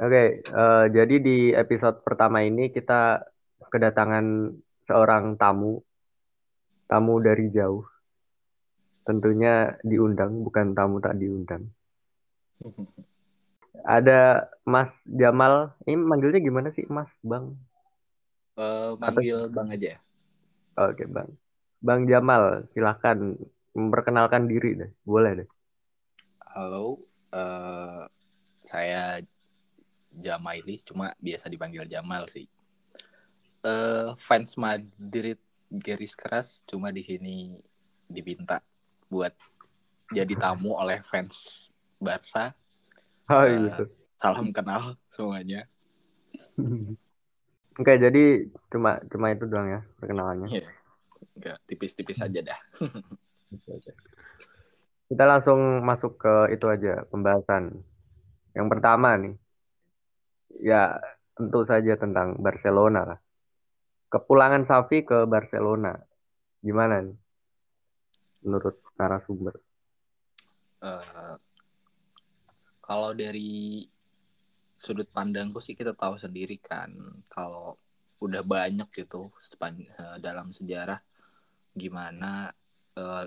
Oke, eh, jadi di episode pertama ini kita kedatangan seorang tamu, tamu dari jauh. Tentunya diundang, bukan tamu tak diundang. Ada Mas Jamal, ini manggilnya gimana sih, Mas, Bang? Eh, manggil Bang aja. Oke, Bang. Bang Jamal, silahkan memperkenalkan diri deh, boleh deh. Halo, eh, saya Jamaili, cuma biasa dipanggil Jamal sih. Eh, fans Madrid garis keras, cuma di sini diminta buat jadi tamu oleh fans Barca. Oh, gitu. Salam kenal semuanya. Oke, jadi cuma cuma itu doang ya perkenalannya. Iya. Enggak, tipis-tipis aja dah. Kita langsung masuk ke itu aja pembahasan. Yang pertama nih, ya tentu saja tentang Barcelona lah. Kepulangan Xavi ke Barcelona, gimana nih? Menurut narasumber. Eh, kalau dari sudut pandangku sih kita tahu sendiri kan kalau udah banyak gitu dalam sejarah gimana eh,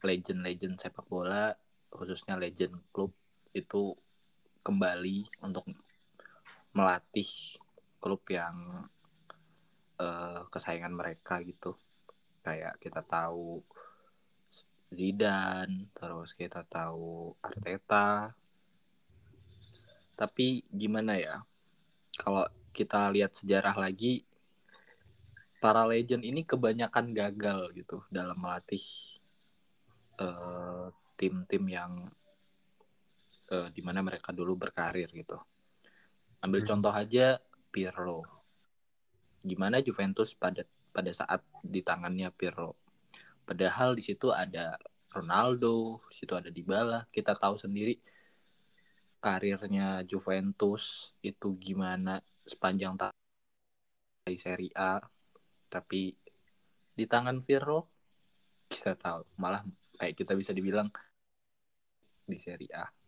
legend-legend sepak bola khususnya legend klub itu kembali untuk melatih klub yang eh, kesayangan mereka gitu. Kayak kita tahu Zidane terus kita tahu Arteta. Tapi gimana ya kalau kita lihat sejarah lagi para legend ini kebanyakan gagal gitu dalam melatih eh, tim-tim yang eh, di mana mereka dulu berkarir gitu ambil Hmm. contoh aja Pirlo. Gimana Juventus pada pada saat di tangannya Pirlo? Padahal di situ ada Ronaldo di situ ada Dybala. Kita tahu sendiri karirnya Juventus itu gimana sepanjang tahun di Serie A. Tapi di tangan Pirlo kita tahu. Malah kayak kita bisa dibilang di Serie A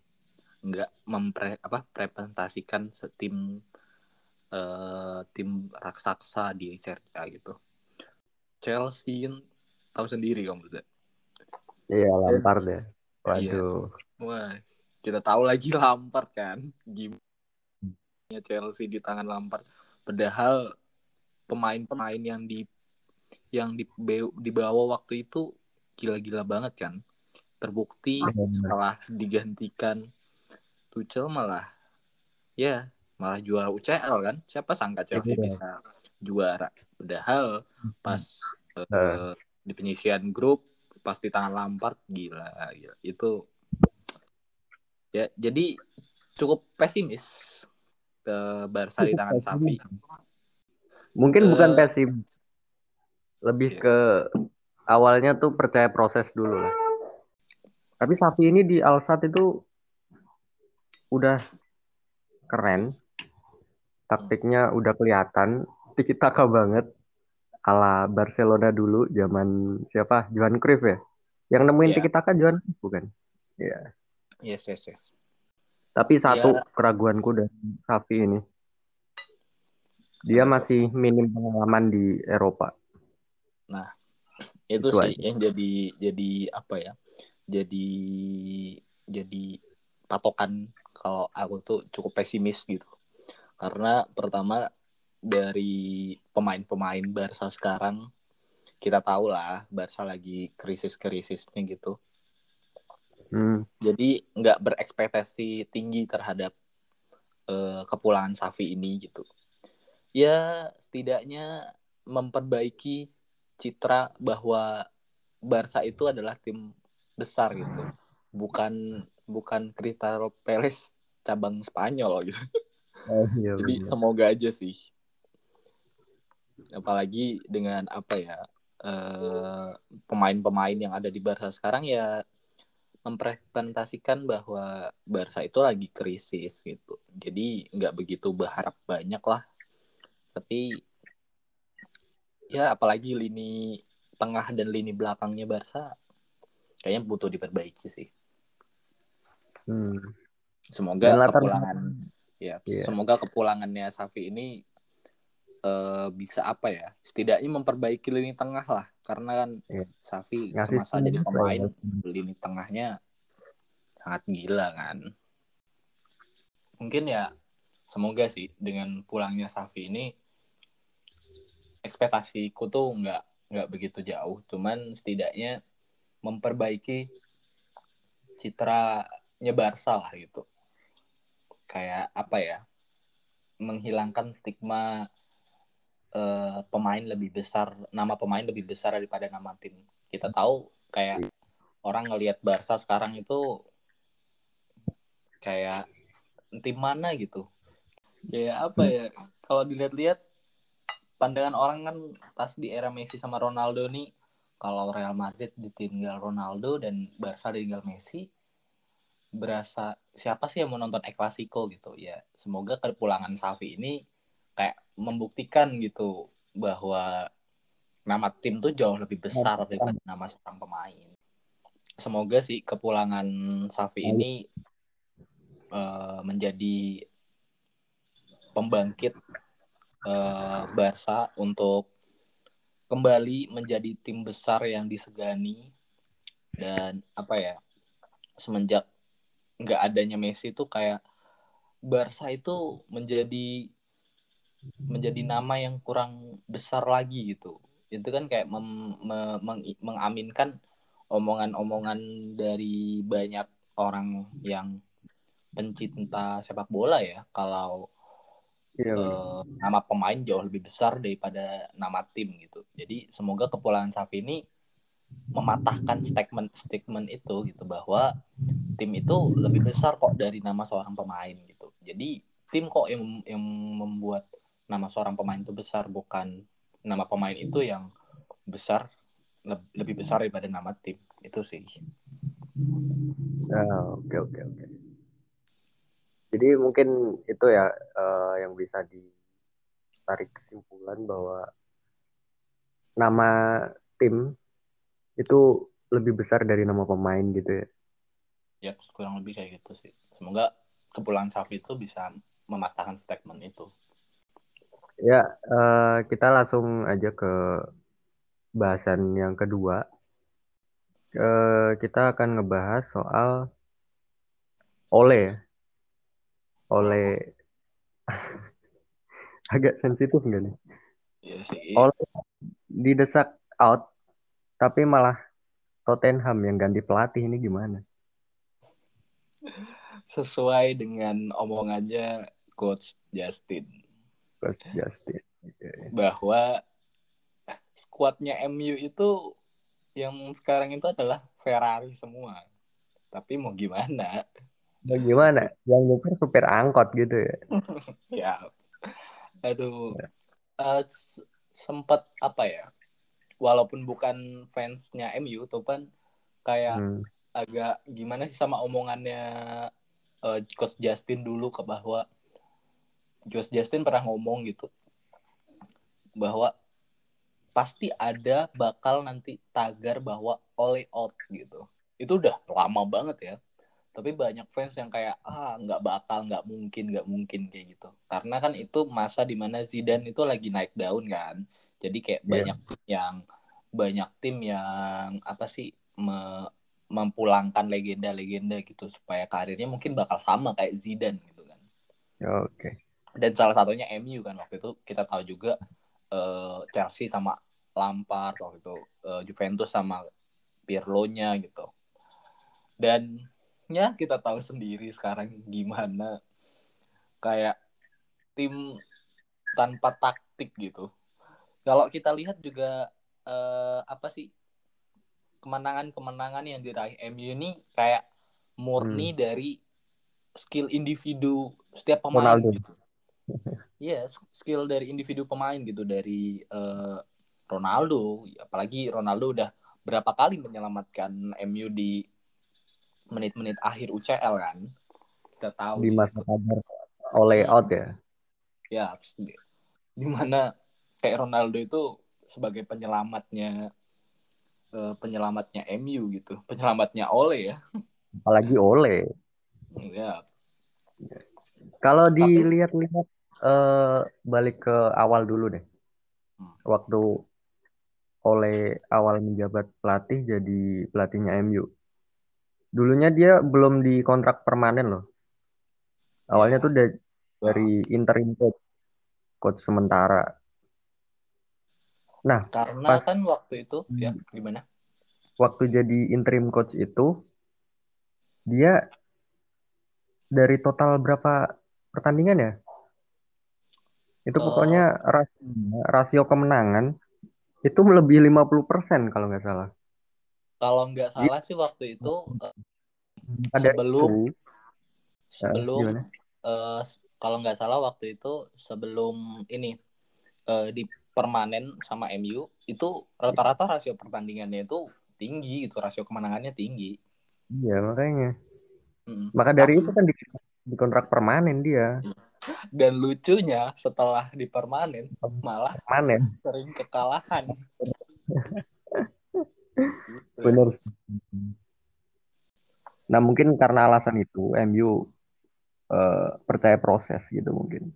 nggak mempre apa representasikan setim eh, tim raksasa di Serie A gitu Chelsea tahu sendiri kamu. Iya, Lampard ya. Iya. Waduh. Wah, kita tahu lagi Lampard kan. Gimana Chelsea di tangan Lampard. Padahal pemain-pemain yang di yang di, dibawa waktu itu gila-gila banget kan. Terbukti Benar. setelah digantikan Tuchel malah ya malah juara UCL kan. Siapa sangka Chelsea Iya. bisa juara. Padahal pas eh, Eh. di penyisian grup pas di tangan Lampard gila, gila. itu ya jadi cukup pesimis ke Barca di tangan Xavi Mungkin Eh, bukan pesimis. Lebih iya. ke awalnya tuh percaya proses dulu lah. Tapi Xavi ini di Alsat itu udah keren. Taktiknya udah kelihatan. Tiki taka banget. Ala Barcelona dulu zaman siapa? Johan Cruyff ya? Yang nemuin Iya. tiki taka Johan Cruyff bukan? Iya. yes yes yes Tapi satu Ya. keraguanku dari Xavi ini. Dia masih minim pengalaman di Eropa. itu, Itu sih aja. yang jadi jadi apa ya jadi jadi patokan kalau aku tuh cukup pesimis gitu. Karena pertama dari pemain-pemain Barca sekarang kita tahu lah Barca lagi krisis-krisisnya gitu. Hmm. jadi nggak berekspektasi tinggi terhadap eh, kepulangan Safi ini gitu. Ya setidaknya memperbaiki citra bahwa Barca itu adalah tim besar gitu. Bukan bukan Crystal Palace cabang Spanyol gitu. Oh, iya, jadi bener. semoga aja sih. Apalagi dengan apa ya eh, pemain-pemain yang ada di Barca sekarang ya mempresentasikan bahwa Barca itu lagi krisis gitu. Jadi nggak begitu berharap banyak lah. Tapi ya apalagi lini tengah dan lini belakangnya Barca kayaknya butuh diperbaiki sih Hmm. semoga Dan kepulangan Ya, Iya. semoga kepulangannya Safi ini eh, bisa apa ya? Setidaknya memperbaiki lini tengah lah, karena kan Iya. Safi Ngasih semasa jadi pemain lah. lini tengahnya sangat gila kan. Mungkin ya semoga sih dengan pulangnya Safi ini ekspektasiku tuh nggak nggak begitu jauh, cuman setidaknya memperbaiki citranya Barca lah gitu. Kayak apa ya? Menghilangkan stigma eh, pemain lebih besar, nama pemain lebih besar daripada nama tim. Kita tahu kayak orang ngelihat Barca sekarang itu kayak tim mana gitu. Kayak apa ya? Kalau dilihat-lihat pandangan orang kan pas di era Messi sama Ronaldo nih kalau Real Madrid ditinggal Ronaldo dan Barca ditinggal Messi berasa siapa sih yang mau nonton El Clasico gitu? Ya semoga kepulangan Safi ini kayak membuktikan gitu bahwa nama tim tuh jauh lebih besar daripada nama seorang pemain. Semoga sih kepulangan Safi ini eh, menjadi pembangkit eh, Barca untuk kembali menjadi tim besar yang disegani dan apa ya semenjak nggak adanya Messi tuh kayak Barca itu menjadi menjadi nama yang kurang besar lagi gitu. Itu kan kayak mem- me- meng- mengaminkan omongan-omongan dari banyak orang yang pencinta sepak bola ya. Kalau Iya, eh, nama pemain jauh lebih besar daripada nama tim gitu. Jadi semoga kepulangan Safi ini mematahkan statement statement itu gitu bahwa tim itu lebih besar kok dari nama seorang pemain gitu. Jadi tim kok yang yang membuat nama seorang pemain itu besar bukan nama pemain itu yang besar leb- lebih besar daripada nama tim itu sih. Ah, oke oke oke. Jadi mungkin itu ya eh, yang bisa ditarik kesimpulan bahwa nama tim itu lebih besar dari nama pemain gitu ya. Ya kurang lebih kayak gitu sih. Semoga kepulangan Safi itu bisa mematahkan statement itu. Ya, eh, kita langsung aja ke bahasan yang kedua. Eh, kita akan ngebahas soal Ole ya. Ole agak sensitif nggak nih? Iya sih. Ole didesak out, tapi malah Tottenham yang ganti pelatih ini gimana? Sesuai dengan omongannya Coach Justin Coach Justin. Bahwa skuadnya MU itu yang sekarang itu adalah Ferrari semua. Tapi mau gimana? Bagaimana? Yang nyetir supir angkot gitu ya? Ya, aduh, Eh, s- sempat apa ya? Walaupun bukan fansnya MU, tuh kan kayak Hmm. agak gimana sih sama omongannya eh, Coach Justin dulu ke bahwa Coach Justin pernah ngomong gitu bahwa pasti ada bakal nanti tagar bahwa oleh out gitu. Itu udah lama banget ya. Tapi banyak fans yang kayak ah nggak bakal, nggak mungkin, nggak mungkin kayak gitu. Karena kan itu masa di mana Zidane itu lagi naik daun kan. Jadi kayak Iya. banyak yang banyak tim yang apa sih me- mempulangkan legenda-legenda gitu supaya karirnya mungkin bakal sama kayak Zidane gitu kan. Oke. Dan salah satunya MU kan waktu itu kita tahu juga eh, Chelsea sama Lampard waktu itu eh, Juventus sama Pirlo-nya gitu. Dan ya kita tahu sendiri sekarang gimana kayak tim tanpa taktik gitu. Kalau kita lihat juga eh, apa sih kemenangan-kemenangan yang diraih MU ini kayak murni dari skill individu setiap pemain Ronaldo. gitu. Iya, skill dari individu pemain gitu dari eh, Ronaldo, apalagi Ronaldo udah berapa kali menyelamatkan MU di menit-menit akhir UCL kan. Kita tahu Di di masa kabar oleh Hmm. out ya. Ya, di mana kayak Ronaldo itu sebagai penyelamatnya eh, penyelamatnya MU gitu, penyelamatnya Ole ya. Apalagi oleh. Ya. Kalau dilihat-lihat eh, balik ke awal dulu deh. Hmm. Waktu oleh awal menjabat pelatih jadi pelatihnya MU. Dulunya dia belum dikontrak permanen loh. Awalnya ya tuh da- dari interim coach, coach sementara. Nah, karena pas kan waktu itu ya gimana? waktu jadi interim coach itu dia dari total berapa pertandingan ya? Itu Eh, pokoknya rasio, rasio kemenangan itu melebihi 50% kalau nggak salah. kalau nggak Jadi salah sih waktu itu eh, ada sebelum itu, ya, sebelum eh, kalau nggak salah waktu itu sebelum ini eh, di permanen sama MU itu rata-rata rasio pertandingannya itu tinggi gitu rasio kemenangannya tinggi Iya, makanya. Mm. Maka dari itu kan di, di kontrak permanen dia. dan lucunya setelah di permanen malah Permanen. sering kekalahan Gitu. Bener. Nah, mungkin karena alasan itu MU eh, percaya proses gitu mungkin.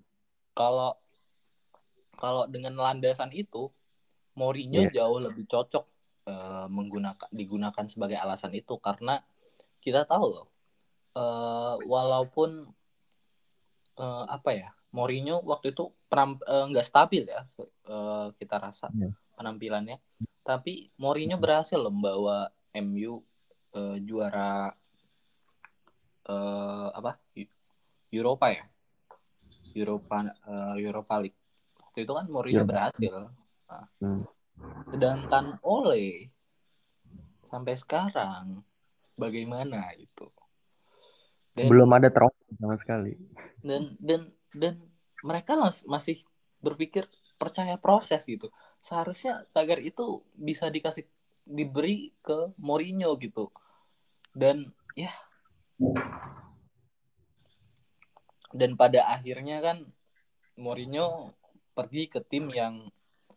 kalau kalau dengan landasan itu Mourinho Iya. jauh lebih cocok eh, menggunakan digunakan sebagai alasan itu. Karena kita tahu loh eh, walaupun eh, apa ya Mourinho waktu itu nggak stabil ya eh, kita rasa Iya. penampilannya. Tapi Mourinho berhasil loh membawa MU eh, juara eh, apa Eu- Europa ya? Europa eh, Europa League waktu itu kan Mourinho Iya. berhasil Hmm. sedangkan Ole sampai sekarang bagaimana itu dan Belum ada trofi sama sekali. dan dan dan mereka mas- masih berpikir percaya proses gitu seharusnya tagar itu bisa dikasih diberi ke Mourinho gitu dan ya dan pada akhirnya kan Mourinho pergi ke tim yang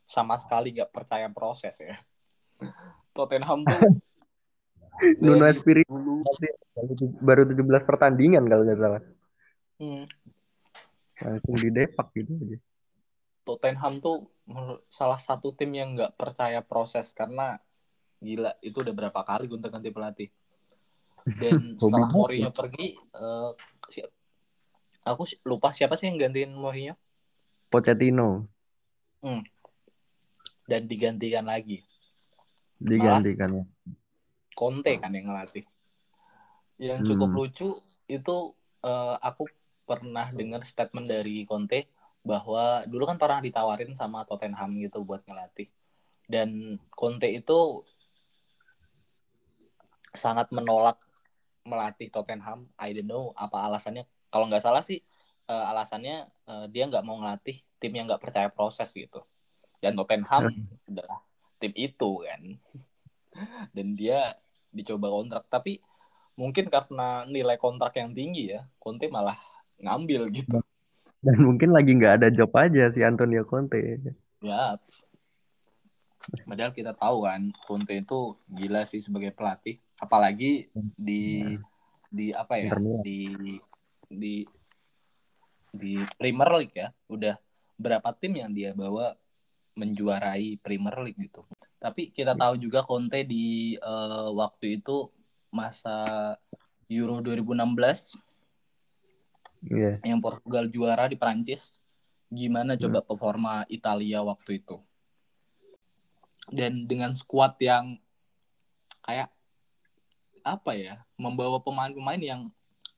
sama sekali gak percaya proses ya. Tottenham tuh Nuno Espirito baru 17 pertandingan kalau nggak salah. hmm, Langsung di depak gitu aja. Tottenham tuh salah satu tim yang nggak percaya proses karena gila itu udah berapa kali gonta ganti pelatih. Dan setelah Mourinho pergi eh, si- aku lupa siapa sih yang gantiin Mourinho Pochettino. Dan digantikan lagi. Digantikan. Conte kan yang ngelatih. Yang cukup Hmm. lucu itu eh, aku pernah dengar statement dari Conte bahwa dulu kan pernah ditawarin sama Tottenham gitu buat ngelatih. Dan Conte itu sangat menolak melatih Tottenham. I don't know apa alasannya. Kalau nggak salah sih eh, alasannya eh, dia nggak mau ngelatih tim yang nggak percaya proses gitu. Dan Tottenham adalah tim itu kan. Dan dia dicoba kontrak. Tapi mungkin karena nilai kontrak yang tinggi ya Conte malah ngambil gitu. Dan mungkin lagi nggak ada job aja si Antonio Conte. ya. Padahal kita tahu kan Conte itu gila sih sebagai pelatih. Apalagi di di apa ya di di di Premier League ya. Udah berapa tim yang dia bawa menjuarai Premier League gitu. Tapi kita tahu juga Conte di eh, waktu itu masa Euro 2016 Iya. yang Portugal juara di Prancis gimana coba performa Italia waktu itu? Dan dengan skuad yang kayak apa ya membawa pemain-pemain yang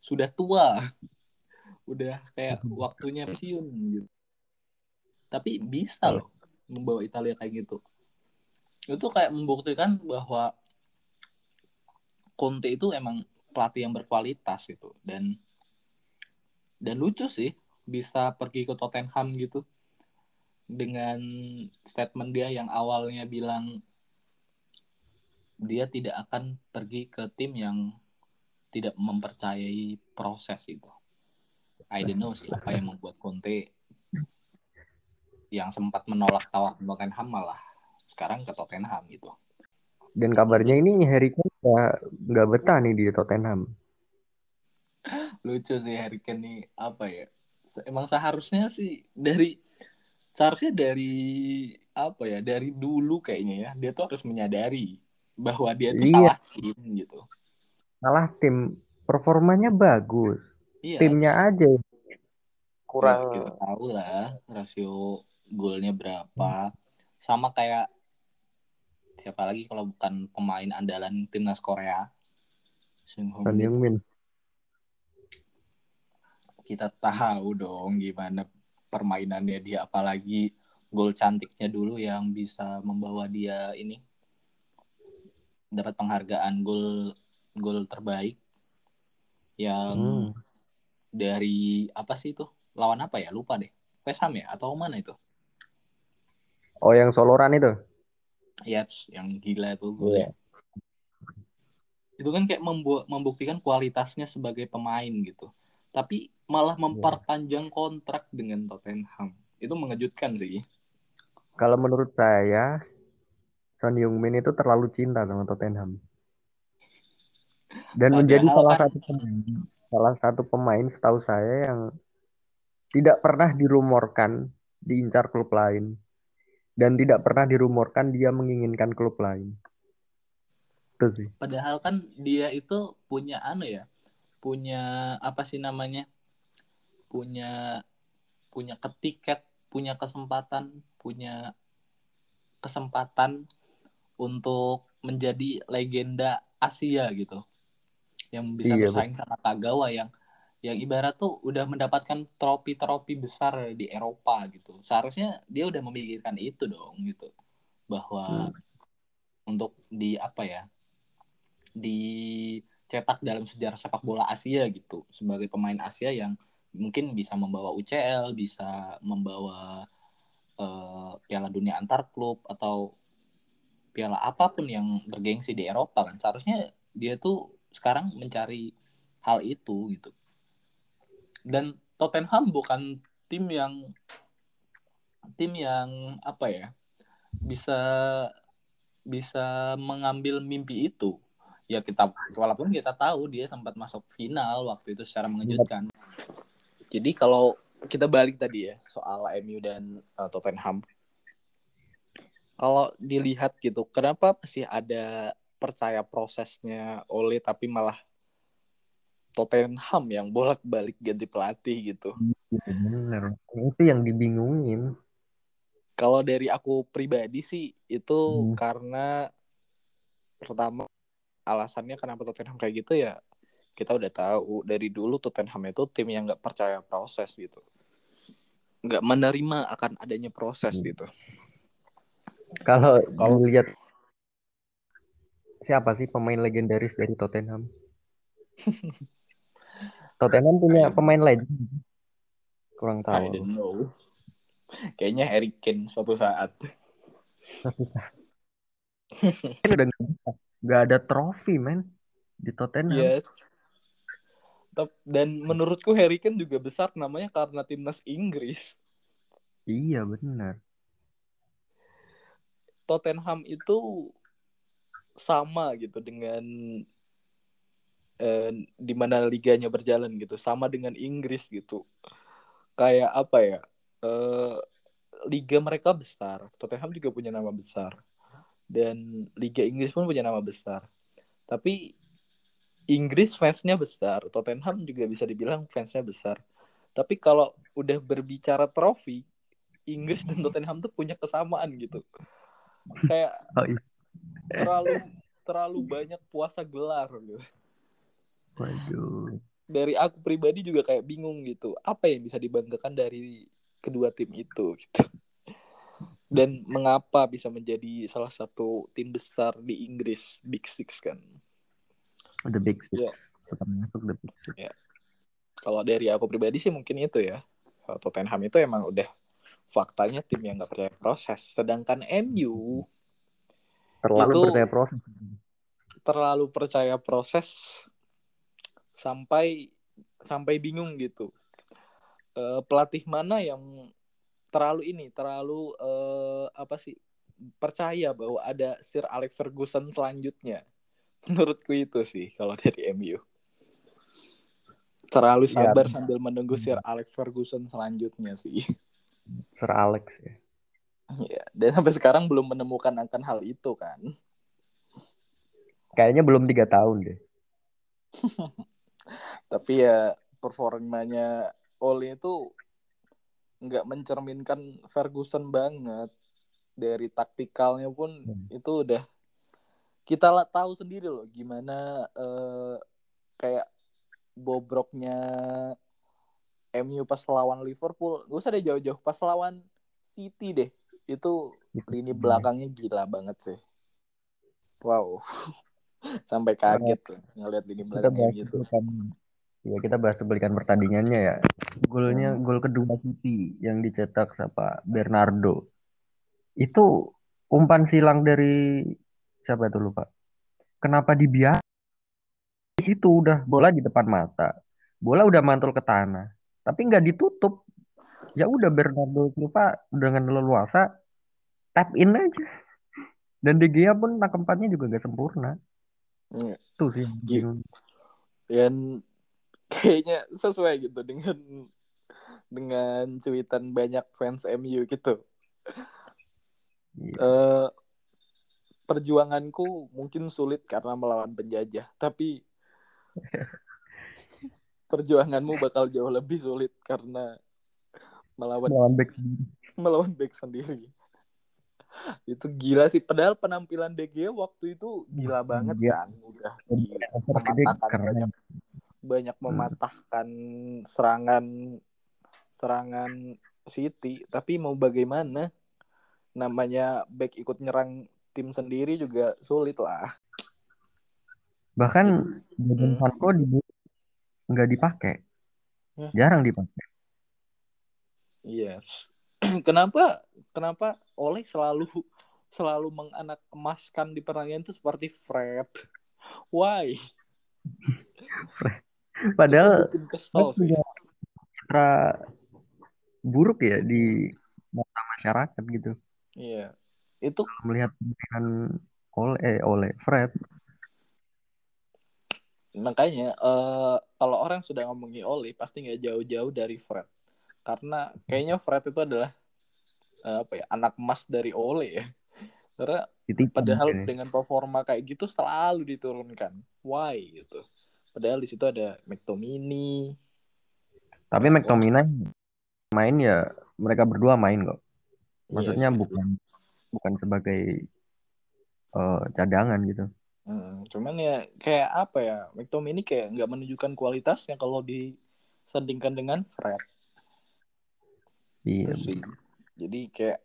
sudah tua udah kayak waktunya pensiun gitu. Tapi bisa loh membawa Italia kayak gitu. Itu kayak membuktikan bahwa Conte itu emang pelatih yang berkualitas gitu. Dan dan lucu sih bisa pergi ke Tottenham gitu dengan statement dia yang awalnya bilang dia tidak akan pergi ke tim yang tidak mempercayai proses itu. I don't know sih apa yang membuat Conte yang sempat menolak tawaran Tottenham malah sekarang ke Tottenham gitu. Dan kabarnya ini Harry Kane nggak nggak betah nih di Tottenham. lucu sih Harry Kane nih apa ya emang seharusnya sih dari seharusnya dari apa ya dari dulu kayaknya ya dia tuh harus menyadari bahwa dia tuh Iya. salah tim gitu Salah tim performanya bagus. iya Timnya aja ya, kurang kita tahu lah rasio golnya berapa sama kayak siapa lagi kalau bukan pemain andalan timnas Korea Sung Ho Min. Kita tahu dong gimana permainannya dia apalagi gol cantiknya dulu yang bisa membawa dia ini dapat penghargaan gol gol terbaik yang Hmm. dari apa sih itu lawan apa ya? Lupa deh. West Ham ya? Atau mana itu? Oh yang soloran itu. Yaps yang gila tuh golnya itu kan kayak membuat membuktikan kualitasnya sebagai pemain gitu. Tapi malah memperpanjang kontrak dengan Tottenham. Itu mengejutkan sih. Kalau menurut saya Son Heung-min itu terlalu cinta sama Tottenham. Dan menjadi salah kan- satu pemain, salah satu pemain setahu saya yang tidak pernah dirumorkan diincar klub lain dan tidak pernah dirumorkan dia menginginkan klub lain. Itu sih. Padahal kan dia itu punya anu ya, punya apa sih namanya? Punya punya ketiket, punya kesempatan, punya kesempatan untuk menjadi legenda Asia gitu. Yang bisa Iya, bersaing sama Kagawa yang yang ibarat tuh udah mendapatkan trofi-trofi besar di Eropa gitu. Seharusnya dia udah memikirkan itu dong gitu. Bahwa untuk di apa ya? dicetak dalam sejarah sepak bola Asia gitu sebagai pemain Asia yang mungkin bisa membawa UCL, bisa membawa eh, Piala Dunia antar klub atau piala apa pun yang bergengsi di Eropa kan seharusnya dia tuh sekarang mencari hal itu gitu. Dan Tottenham bukan tim yang tim yang apa ya bisa bisa mengambil mimpi itu. Ya kita walaupun kita tahu dia sempat masuk final waktu itu secara mengejutkan. Jadi kalau kita balik tadi ya soal MU dan uh, Tottenham. Kalau dilihat gitu kenapa masih ada percaya prosesnya oleh tapi malah Tottenham yang bolak-balik ganti pelatih gitu Bener. Itu yang dibingungin. kalau dari aku pribadi sih itu Hmm. karena pertama alasannya kenapa Tottenham kayak gitu ya kita udah tahu dari dulu Tottenham itu tim yang nggak percaya proses gitu nggak menerima akan adanya proses Hmm. gitu Kalau Kalau- dilihat siapa sih pemain legendaris dari Tottenham? Tottenham punya I- pemain legend. Kurang I tahu. don't know kayaknya Harry Kane suatu saat Satu saat. Udah nggak ada trofi men di Tottenham. yes dan menurutku Harry Kane juga besar namanya karena timnas Inggris Iya benar. Tottenham itu sama gitu dengan eh, di mana liganya berjalan gitu. Sama dengan Inggris gitu. Kayak apa ya? Eh, liga mereka besar. Tottenham juga punya nama besar. Dan liga Inggris pun punya nama besar. Tapi Inggris fansnya besar. Tottenham juga bisa dibilang fansnya besar. Tapi kalau udah berbicara trofi Inggris dan Tottenham tuh punya kesamaan gitu. Kayak Oh, iya. terlalu terlalu banyak puasa gelar gitu. Waduh. Dari aku pribadi juga kayak bingung gitu. Apa yang bisa dibanggakan dari kedua tim itu gitu. Dan mengapa bisa menjadi salah satu tim besar di Inggris Big Six kan? The Big Six. Tetap masuk The Big Six. Kalau dari aku pribadi sih mungkin itu ya. Tottenham itu emang udah faktanya tim yang nggak percaya proses. Sedangkan MU Terlalu Itu- percaya proses. terlalu percaya proses sampai sampai bingung gitu Eh, pelatih mana yang terlalu ini terlalu eh, apa sih percaya bahwa ada Sir Alex Ferguson selanjutnya menurutku itu sih kalau dari MU terlalu Ya. sabar sambil menunggu Sir Alex Ferguson selanjutnya sih. Sir Alex ya. Iya, dan sampai sekarang belum menemukan akan hal itu kan. Kayaknya belum tiga tahun deh. Tapi ya performanya Ole itu nggak mencerminkan Ferguson banget. Dari taktikalnya pun Hmm. itu udah kita lah tahu sendiri loh gimana eh, kayak bobroknya MU pas lawan Liverpool. Gak usah deh jauh-jauh pas lawan City deh. Itu lini belakangnya gila banget sih. Wow. Sampai kaget tuh ngeliat lini Kita belakang bahas MU tuh. cuplikan. Ya kita bahas cuplikan pertandingannya ya. Golnya Hmm. gol kedua City yang dicetak siapa? Bernardo. Itu umpan silang dari siapa itu lupa. Kenapa dibiarkan? Itu udah bola di depan mata. Bola udah mantul ke tanah. Tapi nggak ditutup. Ya udah Bernardo Silva dengan leluasa tap in aja. Dan De Gea pun tangkapannya juga gak sempurna. Iya. Tuh sih. bingung. Dan kayaknya sesuai gitu dengan dengan cuitan banyak fans MU gitu. Iya. Eh perjuanganku mungkin sulit karena melawan penjajah, tapi perjuanganmu bakal jauh lebih sulit karena melawan Melawan back melawan back sendiri. Itu gila sih. Padahal penampilan Gea waktu itu gila banget Iya. kan. Udah gila. Mematahkan keren. banyak banyak mematahkan serangan serangan City. Tapi mau bagaimana? Namanya back ikut nyerang tim sendiri juga sulit lah. Bahkan Hmm. Jadon Sancho di nggak dipakai. Ya. Jarang dipakai. Iya. kenapa kenapa Oleh selalu selalu menganak emaskan di pertandingan itu seperti Fred? Why? Padahal kesel sih. citra buruk ya di mata masyarakat gitu. Iya. Itu Melihat pemilihan oleh eh, oleh Fred. makanya eh, kalau orang sudah ngomongin Oli pasti nggak jauh-jauh dari Fred. Karena kayaknya Fred itu adalah apa ya anak emas dari Ole ya. Karena Titipan padahal ya. dengan performa kayak gitu selalu diturunkan. Why gitu. Padahal di situ ada McTominay. Tapi McTominay main ya mereka berdua main kok. Maksudnya Iya sih. bukan bukan sebagai eh, cadangan gitu. Hmm, cuman ya kayak apa ya McTominay kayak nggak menunjukkan kualitasnya kalau disandingkan dengan Fred Iya. sih jadi kayak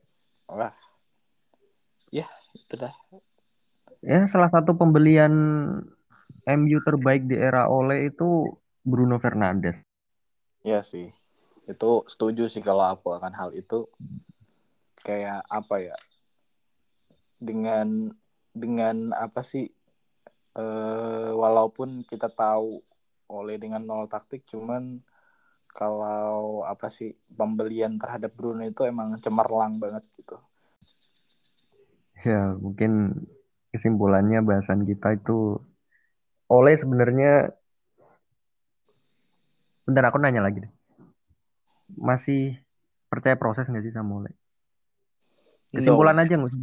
wah ya itu dah. Ya salah satu pembelian MU terbaik di era Ole itu Bruno Fernandes. ya sih. Itu setuju sih kalau aku akan hal itu. Kayak apa ya? Dengan dengan apa sih? Eh, walaupun kita tahu oleh dengan nol taktik cuman kalau apa sih pembelian terhadap Bruno itu emang cemerlang banget gitu Ya mungkin kesimpulannya bahasan kita itu Ole sebenarnya bentar aku nanya lagi deh. Masih percaya proses nggak sih sama Ole? Kesimpulan No. aja nggak usah.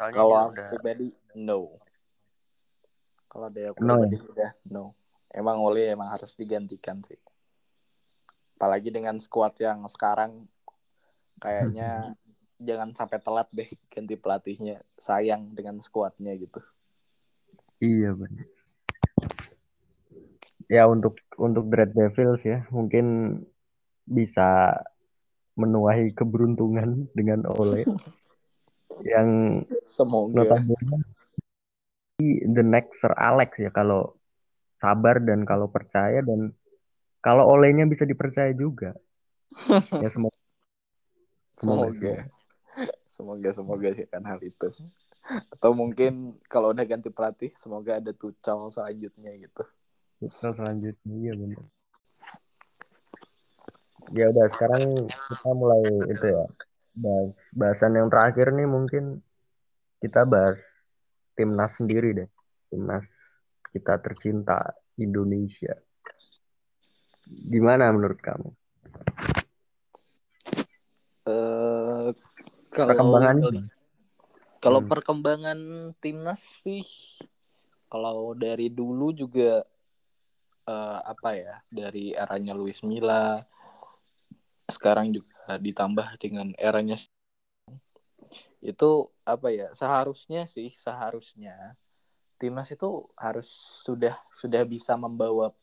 Soalnya Kalau aku udah pribadi, no. Kalau dari aku No pribadi udah no. Emang Oli emang harus digantikan sih. Apalagi dengan squad yang sekarang kayaknya jangan sampai telat deh ganti pelatihnya. Sayang dengan squadnya gitu. iya benar. Ya untuk untuk Red Devils ya mungkin bisa menuai keberuntungan dengan Ole yang Semoga. the next Sir Alex ya kalau sabar dan kalau percaya dan kalau olehnya bisa dipercaya juga. Ya semoga. Semoga, Semoga. Semoga semoga sih kan hal itu. Atau mungkin kalau udah ganti pelatih semoga ada Tuchel selanjutnya gitu. Betul, selanjutnya iya benar ya udah sekarang kita mulai itu ya. Bahas bahasan yang terakhir nih mungkin kita bahas timnas sendiri deh. Timnas kita tercinta Indonesia Gimana menurut kamu? Eh kalau Perkembangannya? kalau Hmm. perkembangan timnas sih kalau dari dulu juga eh, apa ya dari eranya Luis Milla sekarang juga ditambah dengan eranya itu apa ya seharusnya sih seharusnya timnas itu harus sudah sudah bisa membawa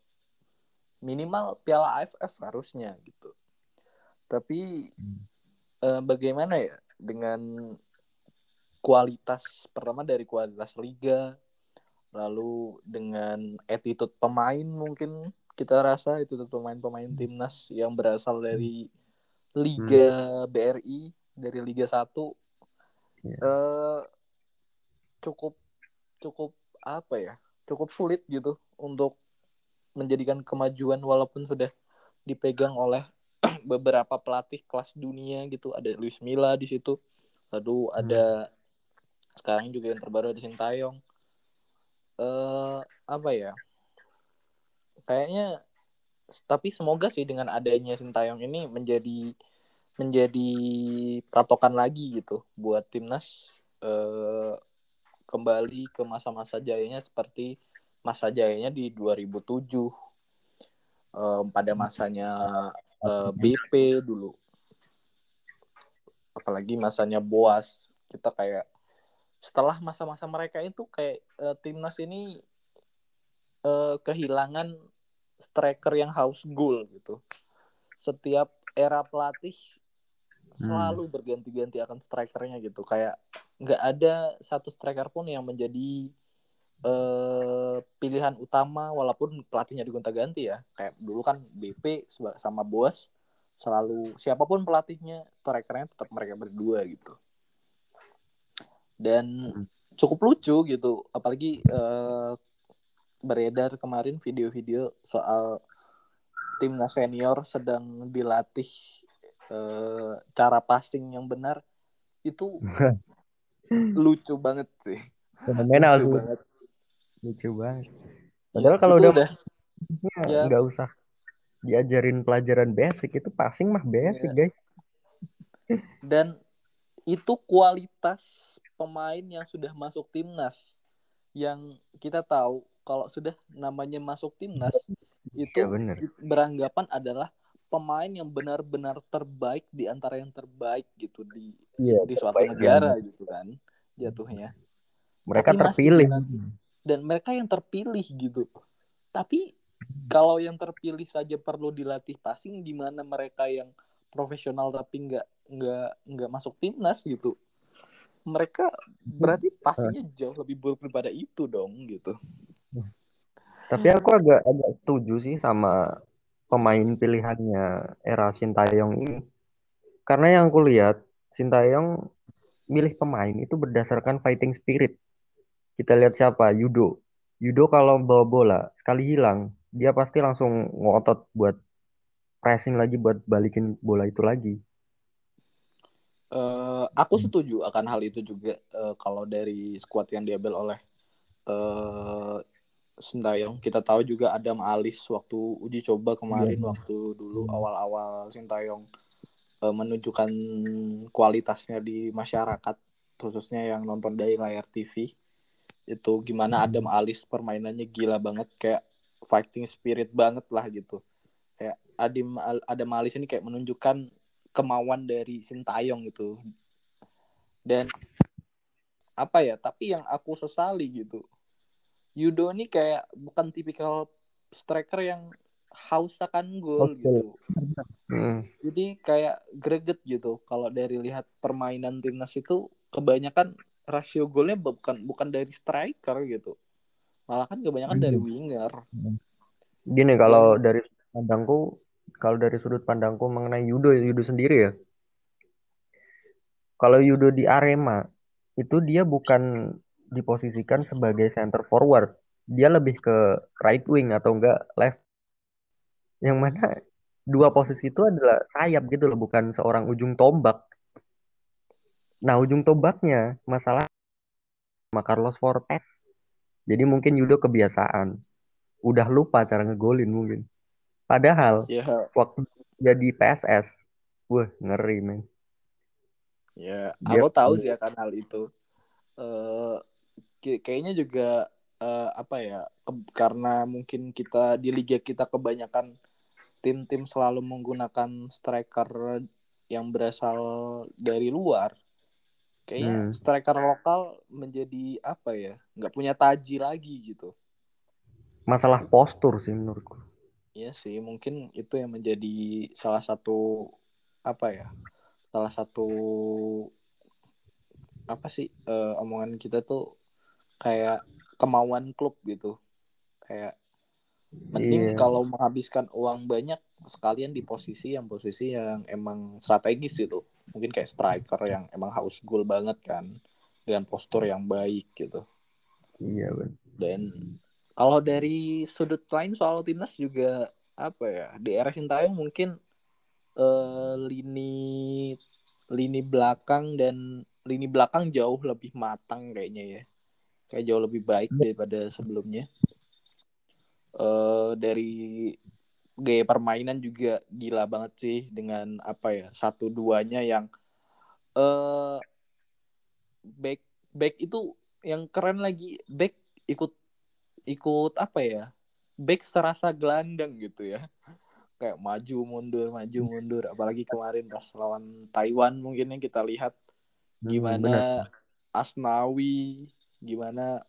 minimal Piala AFF harusnya gitu. Tapi eh, bagaimana ya dengan kualitas pertama dari kualitas liga lalu dengan attitude pemain mungkin kita rasa itu pemain-pemain timnas yang berasal dari Liga BRI dari Liga 1 Iya. eh, cukup cukup apa ya cukup sulit gitu untuk menjadikan kemajuan walaupun sudah dipegang oleh beberapa pelatih kelas dunia gitu. Ada Luis Milla di situ. Lalu ada sekarang juga yang terbaru ada Sintayong. Eh apa ya? Kayaknya tapi semoga sih dengan adanya Sintayong ini menjadi menjadi patokan lagi gitu buat timnas. Eh, kembali ke masa-masa jayanya seperti masa jayanya di 2007 eh, pada masanya eh, BP dulu. Apalagi masanya Boas. Kita kayak setelah masa-masa mereka itu kayak eh, timnas ini eh, kehilangan striker yang haus gol gitu. Setiap era pelatih selalu berganti-ganti akan strikernya gitu. Kayak nggak ada satu striker pun yang menjadi eh, pilihan utama walaupun pelatihnya digonta-ganti ya. Kayak dulu kan BP sama Boas selalu siapa pun pelatihnya strikernya tetap mereka berdua gitu. Dan cukup lucu gitu apalagi eh, beredar kemarin video-video soal timnas senior sedang dilatih eh, cara passing yang benar. Itu lucu banget sih. Fenomenal lucu banget Lucu banget. Ya, Padahal kalau itu udah Ya. ya, nggak usah diajarin pelajaran basic itu passing mah basic Iya. guys. dan itu kualitas pemain yang sudah masuk timnas yang kita tahu kalau sudah namanya masuk timnas itu Iya, bener. beranggapan adalah pemain yang benar-benar terbaik di antara yang terbaik gitu di Iya, di suatu negara gitu kan jatuhnya Mereka Tapi masih terpilih. dilatih. Dan mereka yang terpilih gitu tapi kalau yang terpilih saja perlu dilatih passing gimana mereka yang profesional tapi nggak nggak nggak masuk timnas gitu mereka berarti passingnya jauh lebih buruk daripada itu dong gitu Tapi aku agak agak setuju sih sama pemain pilihannya era Sintayong ini. Karena yang aku lihat Sintayong milih pemain itu berdasarkan fighting spirit. Kita lihat siapa? Yudo. Yudo kalau bawa bola sekali hilang, dia pasti langsung ngotot buat pressing lagi buat balikin bola itu lagi. Eh, aku setuju akan hal itu juga eh, kalau dari squad yang diambil oleh eh Sintayong kita tahu juga Adam Alis waktu uji coba kemarin Iya. waktu dulu Hmm. awal-awal Sintayong eh, menunjukkan kualitasnya di masyarakat khususnya yang nonton dari layar TV itu gimana Hmm. Adam Alis permainannya gila banget kayak fighting spirit banget lah gitu kayak Adim Adam Alis ini kayak menunjukkan kemauan dari Sintayong gitu dan apa ya tapi yang aku sesali gitu Yudo ini kayak bukan tipikal striker yang haus akan gol Oke. gitu Hmm. jadi kayak greget gitu kalau dari lihat permainan timnas itu kebanyakan rasio golnya bukan bukan dari striker gitu malah kan kebanyakan dari winger Gini kalau dari pandangku, kalau dari sudut pandangku mengenai Yudo, Yudo sendiri ya. Kalau Yudo di Arema, itu dia bukan diposisikan sebagai center forward. Dia lebih ke right wing atau enggak left. Yang mana dua posisi itu adalah sayap gitu loh, bukan seorang ujung tombak. Nah, ujung tombaknya masalah sama Carlos Fortes. Jadi mungkin Yudo kebiasaan. Udah lupa cara ngegolin mungkin. Padahal Ya, waktu jadi PSS, wah ngeri men. ya Dia aku tahu sih akan hal itu. Kayak- kayaknya juga eh, apa ya? karena mungkin kita di liga kita kebanyakan tim-tim selalu menggunakan striker yang berasal dari luar. Kayaknya Hmm. striker lokal menjadi apa ya? nggak punya taji lagi gitu. masalah postur sih menurutku. Iya sih, mungkin itu yang menjadi salah satu apa ya? Salah satu apa sih eh, omongan kita tuh kayak kemauan klub gitu. Kayak mending Iya. kalau menghabiskan uang banyak sekalian di posisi yang posisi yang emang strategis gitu. Mungkin kayak striker yang emang haus gol banget kan dengan postur yang baik gitu. Iya ben. Dan kalau dari sudut lain soal timnas juga apa ya di era Sintayong mungkin eh, lini lini belakang dan lini belakang jauh lebih matang kayaknya ya kayak jauh lebih baik daripada sebelumnya eh dari gaya permainan juga gila banget sih dengan apa ya satu duanya yang eh back back itu yang keren lagi back ikut ikut apa ya back serasa gelandang gitu ya. Kayak maju mundur maju mundur. Apalagi kemarin pas lawan Taiwan mungkin yang kita lihat Hmm, gimana benar. Asnawi gimana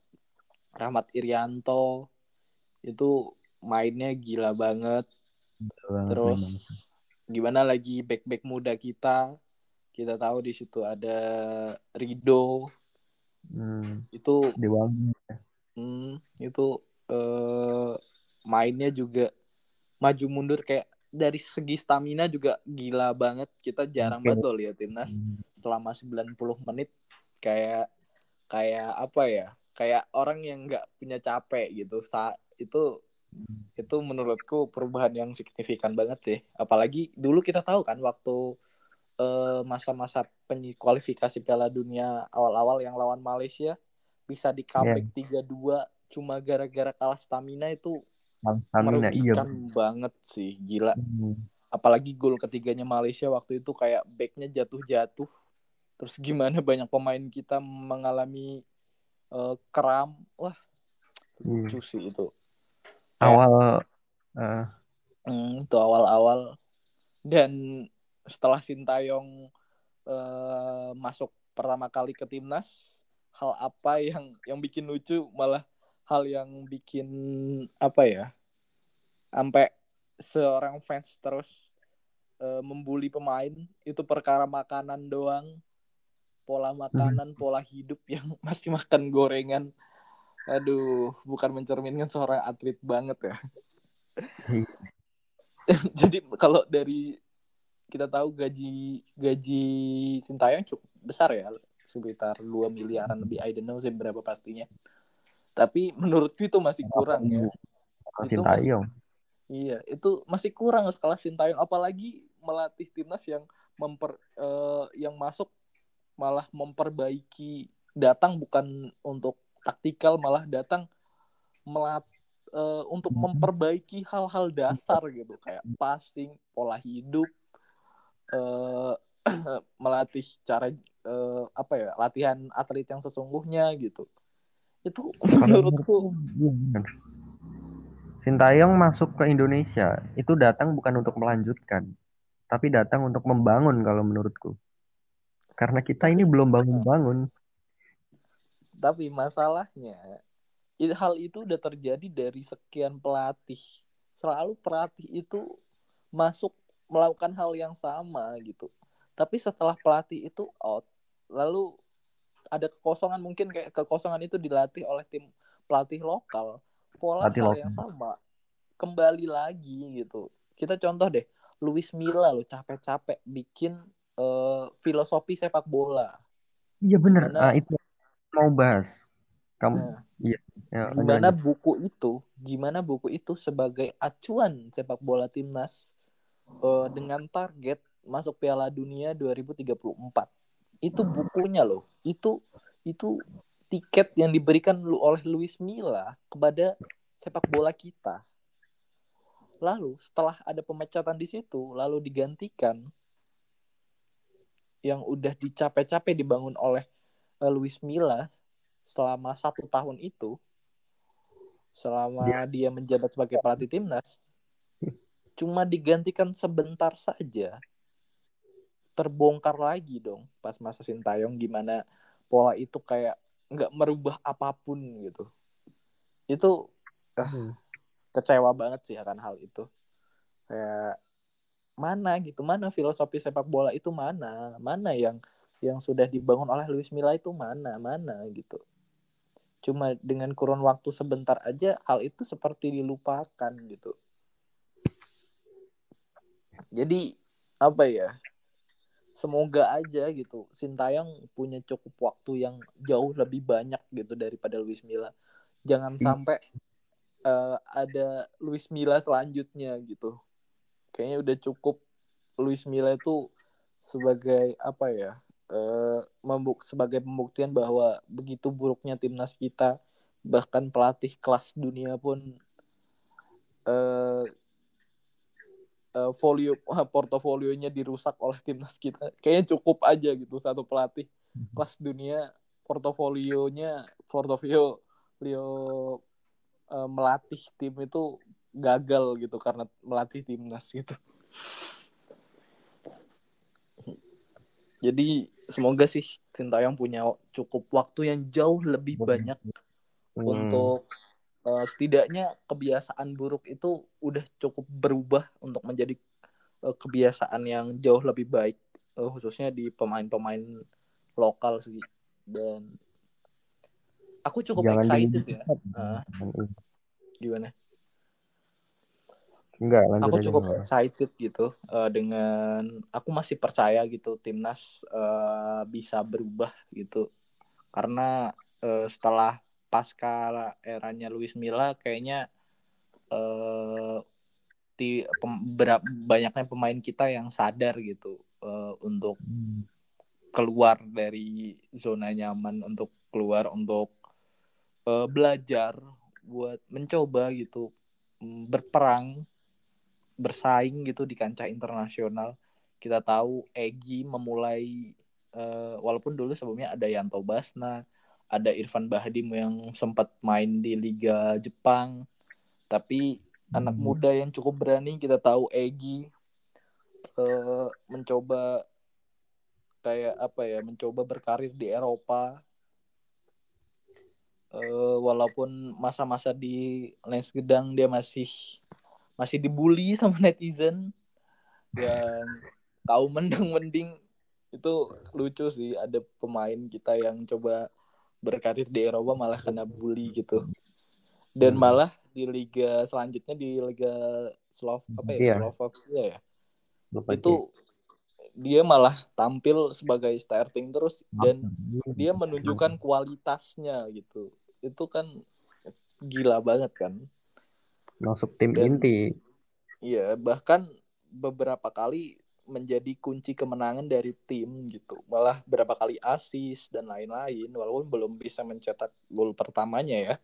Rahmat Irianto itu mainnya gila banget Betul terus gimana lagi back back muda kita kita tahu di situ ada Rido Hmm, itu Dewangi. Hmm, itu eh, mainnya juga maju mundur kayak dari segi stamina juga gila banget. Kita jarang banget loh lihat timnas Hmm, selama 90 menit kayak kayak apa ya? Kayak orang yang nggak punya capek gitu. Sa itu itu menurutku perubahan yang signifikan banget sih. Apalagi dulu kita tahu kan waktu eh, masa-masa kualifikasi Piala Dunia awal-awal yang lawan Malaysia bisa di comeback 3-2 cuma gara-gara kalah stamina itu Stamina, iya. merugikan banget sih gila Hmm, apalagi gol ketiganya Malaysia waktu itu kayak backnya jatuh-jatuh terus gimana banyak pemain kita mengalami eh, kram wah Iya. lucu sih itu Awal eh, Hmm, itu awal-awal. Dan setelah Sintayong eh, masuk pertama kali ke timnas hal apa yang yang bikin lucu malah hal yang bikin apa ya sampai seorang fans terus eh, membuli pemain itu perkara makanan doang. Pola makanan pola hidup yang masih makan gorengan aduh bukan mencerminkan seorang atlet banget ya. Jadi kalau dari kita tahu gaji gaji Sintayong cukup besar ya. Sekitar 2 miliaran lebih. I don't know sih berapa pastinya. Tapi menurutku itu masih kurang ya. Itu masih- Sintayong. iya itu masih kurang skala Sintayong. Apalagi melatih timnas yang memper eh, yang masuk malah memperbaiki datang bukan untuk taktikal malah datang melat eh, untuk Mhm. memperbaiki hal-hal dasar gitu kayak passing pola hidup eh melatih cara eh, apa ya latihan atlet yang sesungguhnya gitu itu menurutku iya. Sintayong masuk ke Indonesia itu datang bukan untuk melanjutkan, tapi datang untuk membangun kalau menurutku. Karena kita ini belum bangun-bangun. Tapi masalahnya hal itu udah terjadi dari sekian pelatih. Selalu pelatih itu masuk melakukan hal yang sama gitu. Tapi setelah pelatih itu out. Lalu ada kekosongan mungkin kayak kekosongan itu dilatih oleh tim pelatih lokal. Pola Pelatih hal lokal. yang sama. Kembali lagi gitu. Kita contoh deh Luis Milla lo capek-capek bikin eh, filosofi sepak bola. Iya benar. Gimana- Ah, itu mau bahas. Kamu Nah, iya. Ya, gimana lanjut. buku itu gimana buku itu sebagai acuan sepak bola timnas eh, dengan target masuk Piala Dunia 2034 itu bukunya loh itu itu tiket yang diberikan lu oleh Luis Milla kepada sepak bola kita lalu setelah ada pemecatan di situ lalu digantikan yang udah dicapai-capai dibangun oleh uh, Luis Milla selama satu tahun itu selama dia, dia menjabat sebagai pelatih timnas cuma digantikan sebentar saja. Terbongkar lagi dong pas masa Sintayong gimana pola itu kayak nggak merubah apa pun gitu. Itu uh, hmm. kecewa banget sih akan hal itu. Kayak mana gitu mana filosofi sepak bola itu mana? Mana yang yang sudah dibangun oleh Luis Milla itu mana mana gitu. Cuma dengan kurun waktu sebentar aja hal itu seperti dilupakan gitu. Jadi apa ya semoga aja gitu. Sintayong punya cukup waktu yang jauh lebih banyak gitu daripada Luis Milla. Jangan sampai uh, ada Luis Milla selanjutnya gitu. Kayaknya udah cukup Luis Milla itu sebagai apa ya uh, membuk sebagai pembuktian bahwa begitu buruknya timnas kita bahkan pelatih kelas dunia pun uh, uh, folio portofolionya dirusak oleh timnas kita kayaknya cukup aja gitu satu pelatih mhm. kelas dunia portofolionya portofolio Leo uh, melatih tim itu gagal gitu karena melatih timnas gitu. Jadi semoga sih Sintayong punya cukup waktu yang jauh lebih banyak hmm. untuk uh, setidaknya kebiasaan buruk itu udah cukup berubah untuk menjadi uh, kebiasaan yang jauh lebih baik uh, khususnya di pemain-pemain lokal sih dan aku cukup Jangan excited ya. Uh, gimana? Enggak, aku cukup enggak. excited gitu uh, dengan aku masih percaya gitu timnas uh, bisa berubah gitu karena uh, setelah pasca eranya Luis Milla kayaknya uh, di pem, berap, banyaknya pemain kita yang sadar gitu uh, untuk hmm. keluar dari zona nyaman untuk keluar untuk uh, belajar buat mencoba gitu mm, berperang bersaing gitu di kancah internasional. Kita tahu Egi memulai uh, walaupun dulu sebelumnya ada Yanto Basna ada Irfan Bahdim yang sempat main di Liga Jepang. Tapi hmm. anak muda yang cukup berani kita tahu Egi uh, mencoba kayak apa ya mencoba berkarir di Eropa. Uh, walaupun masa-masa di Lens Gedang dia masih masih dibully sama netizen. Yang tahu mending mending itu lucu sih ada pemain kita yang coba berkarir di Eropa malah kena bully gitu. Dan hmm. malah di liga selanjutnya di liga Slov apa ya yeah. Slovakia ya? Itu dia malah tampil sebagai starting terus dan dia menunjukkan kualitasnya gitu. Itu kan gila banget kan masuk tim Dan, inti. Iya, bahkan beberapa kali menjadi kunci kemenangan dari tim gitu. Malah berapa kali asis dan lain-lain walaupun belum bisa mencetak gol pertamanya ya.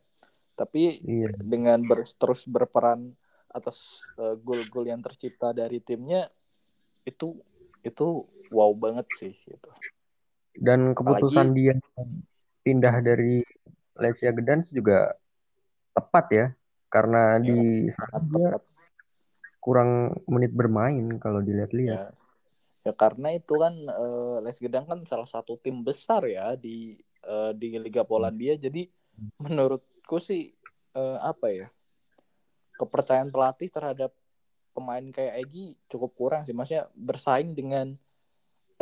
Tapi iya. dengan ber terus berperan atas uh, gol-gol yang tercipta dari timnya itu itu wow banget sih gitu. Dan keputusan Apalagi, dia pindah dari Lecia Gedans juga tepat ya karena ya, di dia kurang menit bermain kalau dilihat-lihat. Ya. ya karena itu kan uh, Les Gedang kan salah satu tim besar ya di uh, di Liga Polandia jadi menurutku sih uh, apa ya kepercayaan pelatih terhadap pemain kayak Egi cukup kurang sih maksudnya bersaing dengan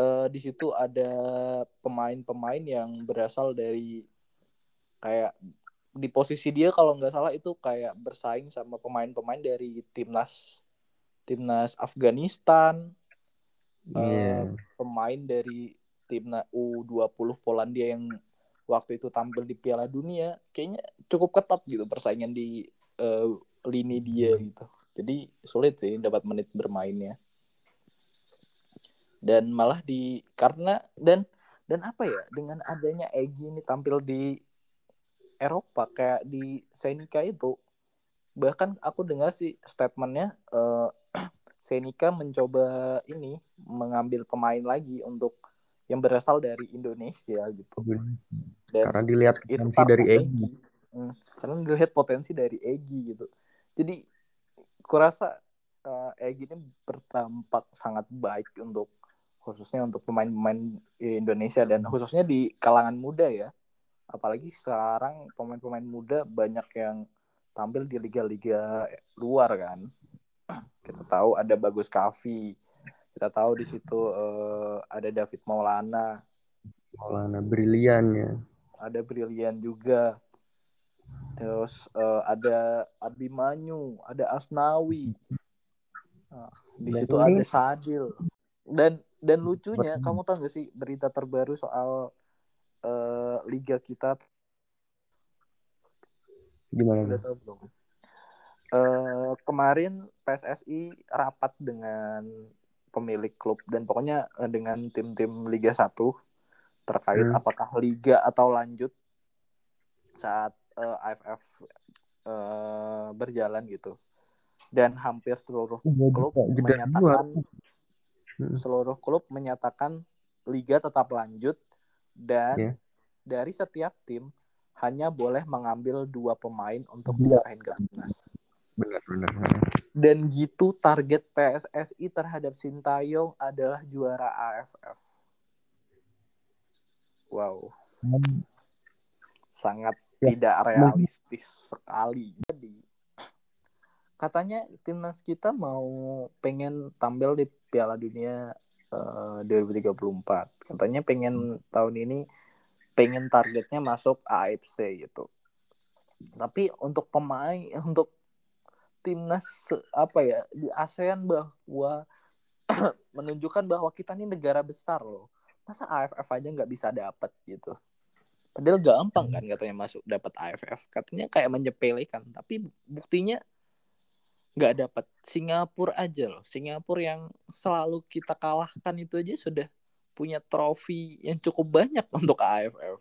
uh, di situ ada pemain-pemain yang berasal dari kayak di posisi dia kalau nggak salah itu kayak bersaing sama pemain-pemain dari timnas timnas Afghanistan yeah. uh, pemain dari timnas U20 Polandia yang waktu itu tampil di Piala Dunia kayaknya cukup ketat gitu persaingan di uh, lini dia gitu jadi sulit sih dapat menit bermainnya dan malah di karena dan dan apa ya dengan adanya Egi ini tampil di Eropa kayak di Senika itu bahkan aku dengar sih statementnya uh, Senika mencoba ini mengambil pemain lagi untuk yang berasal dari Indonesia gitu. Dan karena dilihat potensi dari Egi. Hmm, karena dilihat potensi dari Egi gitu. Jadi kurasa uh, Egi ini bertampak sangat baik untuk khususnya untuk pemain-pemain Indonesia dan khususnya di kalangan muda ya. Apalagi sekarang pemain-pemain muda banyak yang tampil di liga-liga luar kan. Kita tahu ada Bagus Kavi kita tahu di situ uh, ada David Maulana. Maulana brilian ya. Ada brilian juga. Terus uh, ada Abimanyu ada Asnawi. Nah, di situ ada Sadil. Dan dan lucunya kamu tahu gak sih berita terbaru soal uh, liga kita gimana udah tahu belum uh, kemarin PSSI rapat dengan pemilik klub dan pokoknya uh, dengan tim-tim Liga 1 terkait hmm. apakah liga atau lanjut saat uh, AFF uh, berjalan gitu. Dan hampir seluruh klub menyatakan hmm. seluruh klub menyatakan liga tetap lanjut dan yeah. dari setiap tim hanya boleh mengambil dua pemain untuk iya. diserahin ke timnas benar benar dan gitu target PSSI terhadap Sintayong adalah juara AFF wow hmm. sangat ya. tidak realistis sekali jadi katanya timnas kita mau pengen tampil di Piala Dunia uh, eh, 2034 katanya pengen tahun ini pengen targetnya masuk AFC gitu. Tapi untuk pemain untuk timnas apa ya di ASEAN bahwa menunjukkan bahwa kita ini negara besar loh. Masa AFF aja nggak bisa dapat gitu? Padahal gampang kan katanya masuk dapat AFF katanya kayak menyepelekan tapi buktinya nggak dapat Singapura aja loh Singapura yang selalu kita kalahkan itu aja sudah punya trofi yang cukup banyak untuk AFF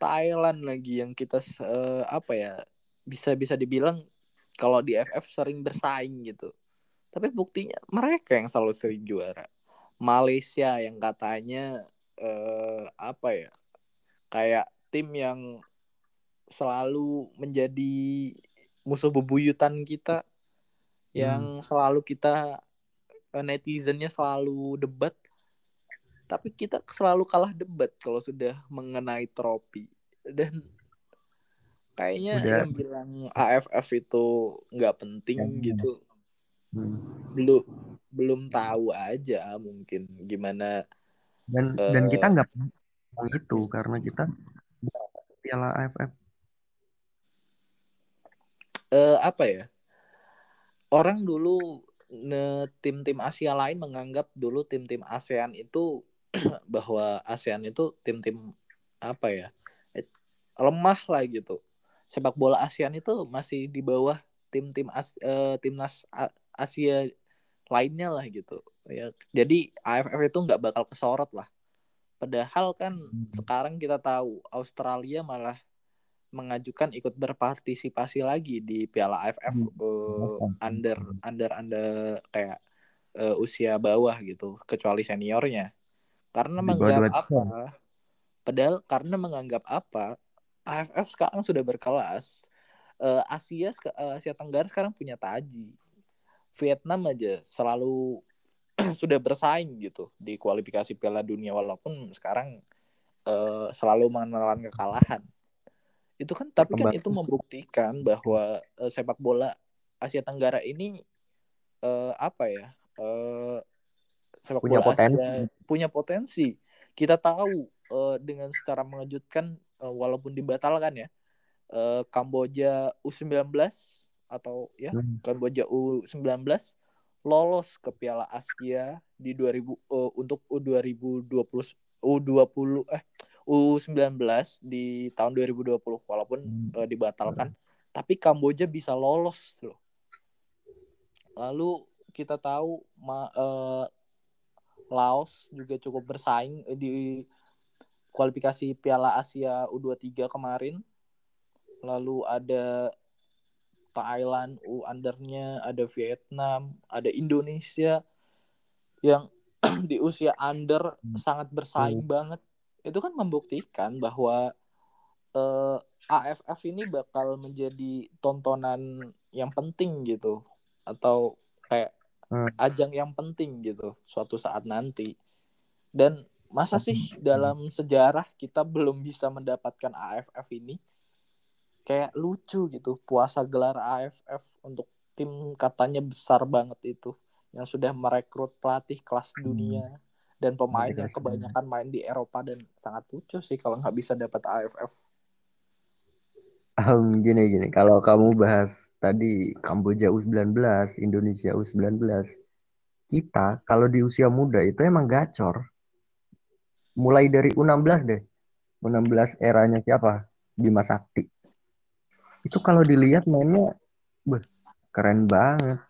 Thailand lagi yang kita uh, apa ya bisa bisa dibilang kalau di FF sering bersaing gitu. Tapi buktinya mereka yang selalu sering juara. Malaysia yang katanya eh, apa ya? Kayak tim yang selalu menjadi musuh bebuyutan kita yang hmm. selalu kita eh, netizennya selalu debat tapi kita selalu kalah debat kalau sudah mengenai trofi dan Kayaknya Udah. yang bilang AFF itu nggak penting ya. gitu. Hmm. Belum belum tahu aja mungkin gimana. Dan uh, dan kita nggak mau itu karena kita Piala AFF. Uh, apa ya? Orang dulu tim-tim Asia lain menganggap dulu tim-tim ASEAN itu bahwa ASEAN itu tim-tim apa ya lemah lah gitu. Sepak bola ASEAN itu masih di bawah tim-tim as, uh, timnas Asia lainnya lah gitu ya. Jadi AFF itu nggak bakal kesorot lah. Padahal kan hmm. sekarang kita tahu Australia malah mengajukan ikut berpartisipasi lagi di Piala AFF hmm. uh, under under under kayak uh, usia bawah gitu kecuali seniornya karena menganggap apa padahal karena menganggap apa AFF sekarang sudah berkelas. Uh, Asia uh, Asia Tenggara sekarang punya Taji. Vietnam aja selalu sudah bersaing gitu di kualifikasi Piala Dunia walaupun sekarang uh, selalu mengenalan kekalahan. Itu kan tapi kan itu membuktikan bahwa uh, sepak bola Asia Tenggara ini uh, apa ya? Uh, sepak punya bola potensi. Asia punya potensi. Kita tahu uh, dengan secara mengejutkan uh, walaupun dibatalkan ya uh, Kamboja U19 atau ya hmm. Kamboja U19 lolos ke Piala Asia di 2000 uh, untuk U2020 U20 eh U19 di tahun 2020 walaupun hmm. uh, dibatalkan hmm. tapi Kamboja bisa lolos loh. Lalu kita tahu ma, uh, Laos juga cukup bersaing di kualifikasi Piala Asia U23 kemarin. Lalu ada Thailand U undernya ada Vietnam ada Indonesia yang di usia under sangat bersaing Hmm. banget itu kan membuktikan bahwa eh, AFF ini bakal menjadi tontonan yang penting gitu. Atau kayak Hmm. ajang yang penting gitu suatu saat nanti. Dan masa sih dalam sejarah kita belum bisa mendapatkan AFF ini? Kayak lucu gitu puasa gelar AFF untuk tim katanya besar banget itu. Yang sudah merekrut pelatih kelas dunia dan pemain yang kebanyakan main di Eropa dan sangat lucu sih kalau nggak bisa dapat AFF Ehm, gini gini, kalau kamu bahas tadi Kamboja U19, Indonesia U19, kita kalau di usia muda itu emang gacor. Mulai dari U16 deh. U16 eranya siapa? Bima Sakti. Itu kalau dilihat mainnya beh, keren banget.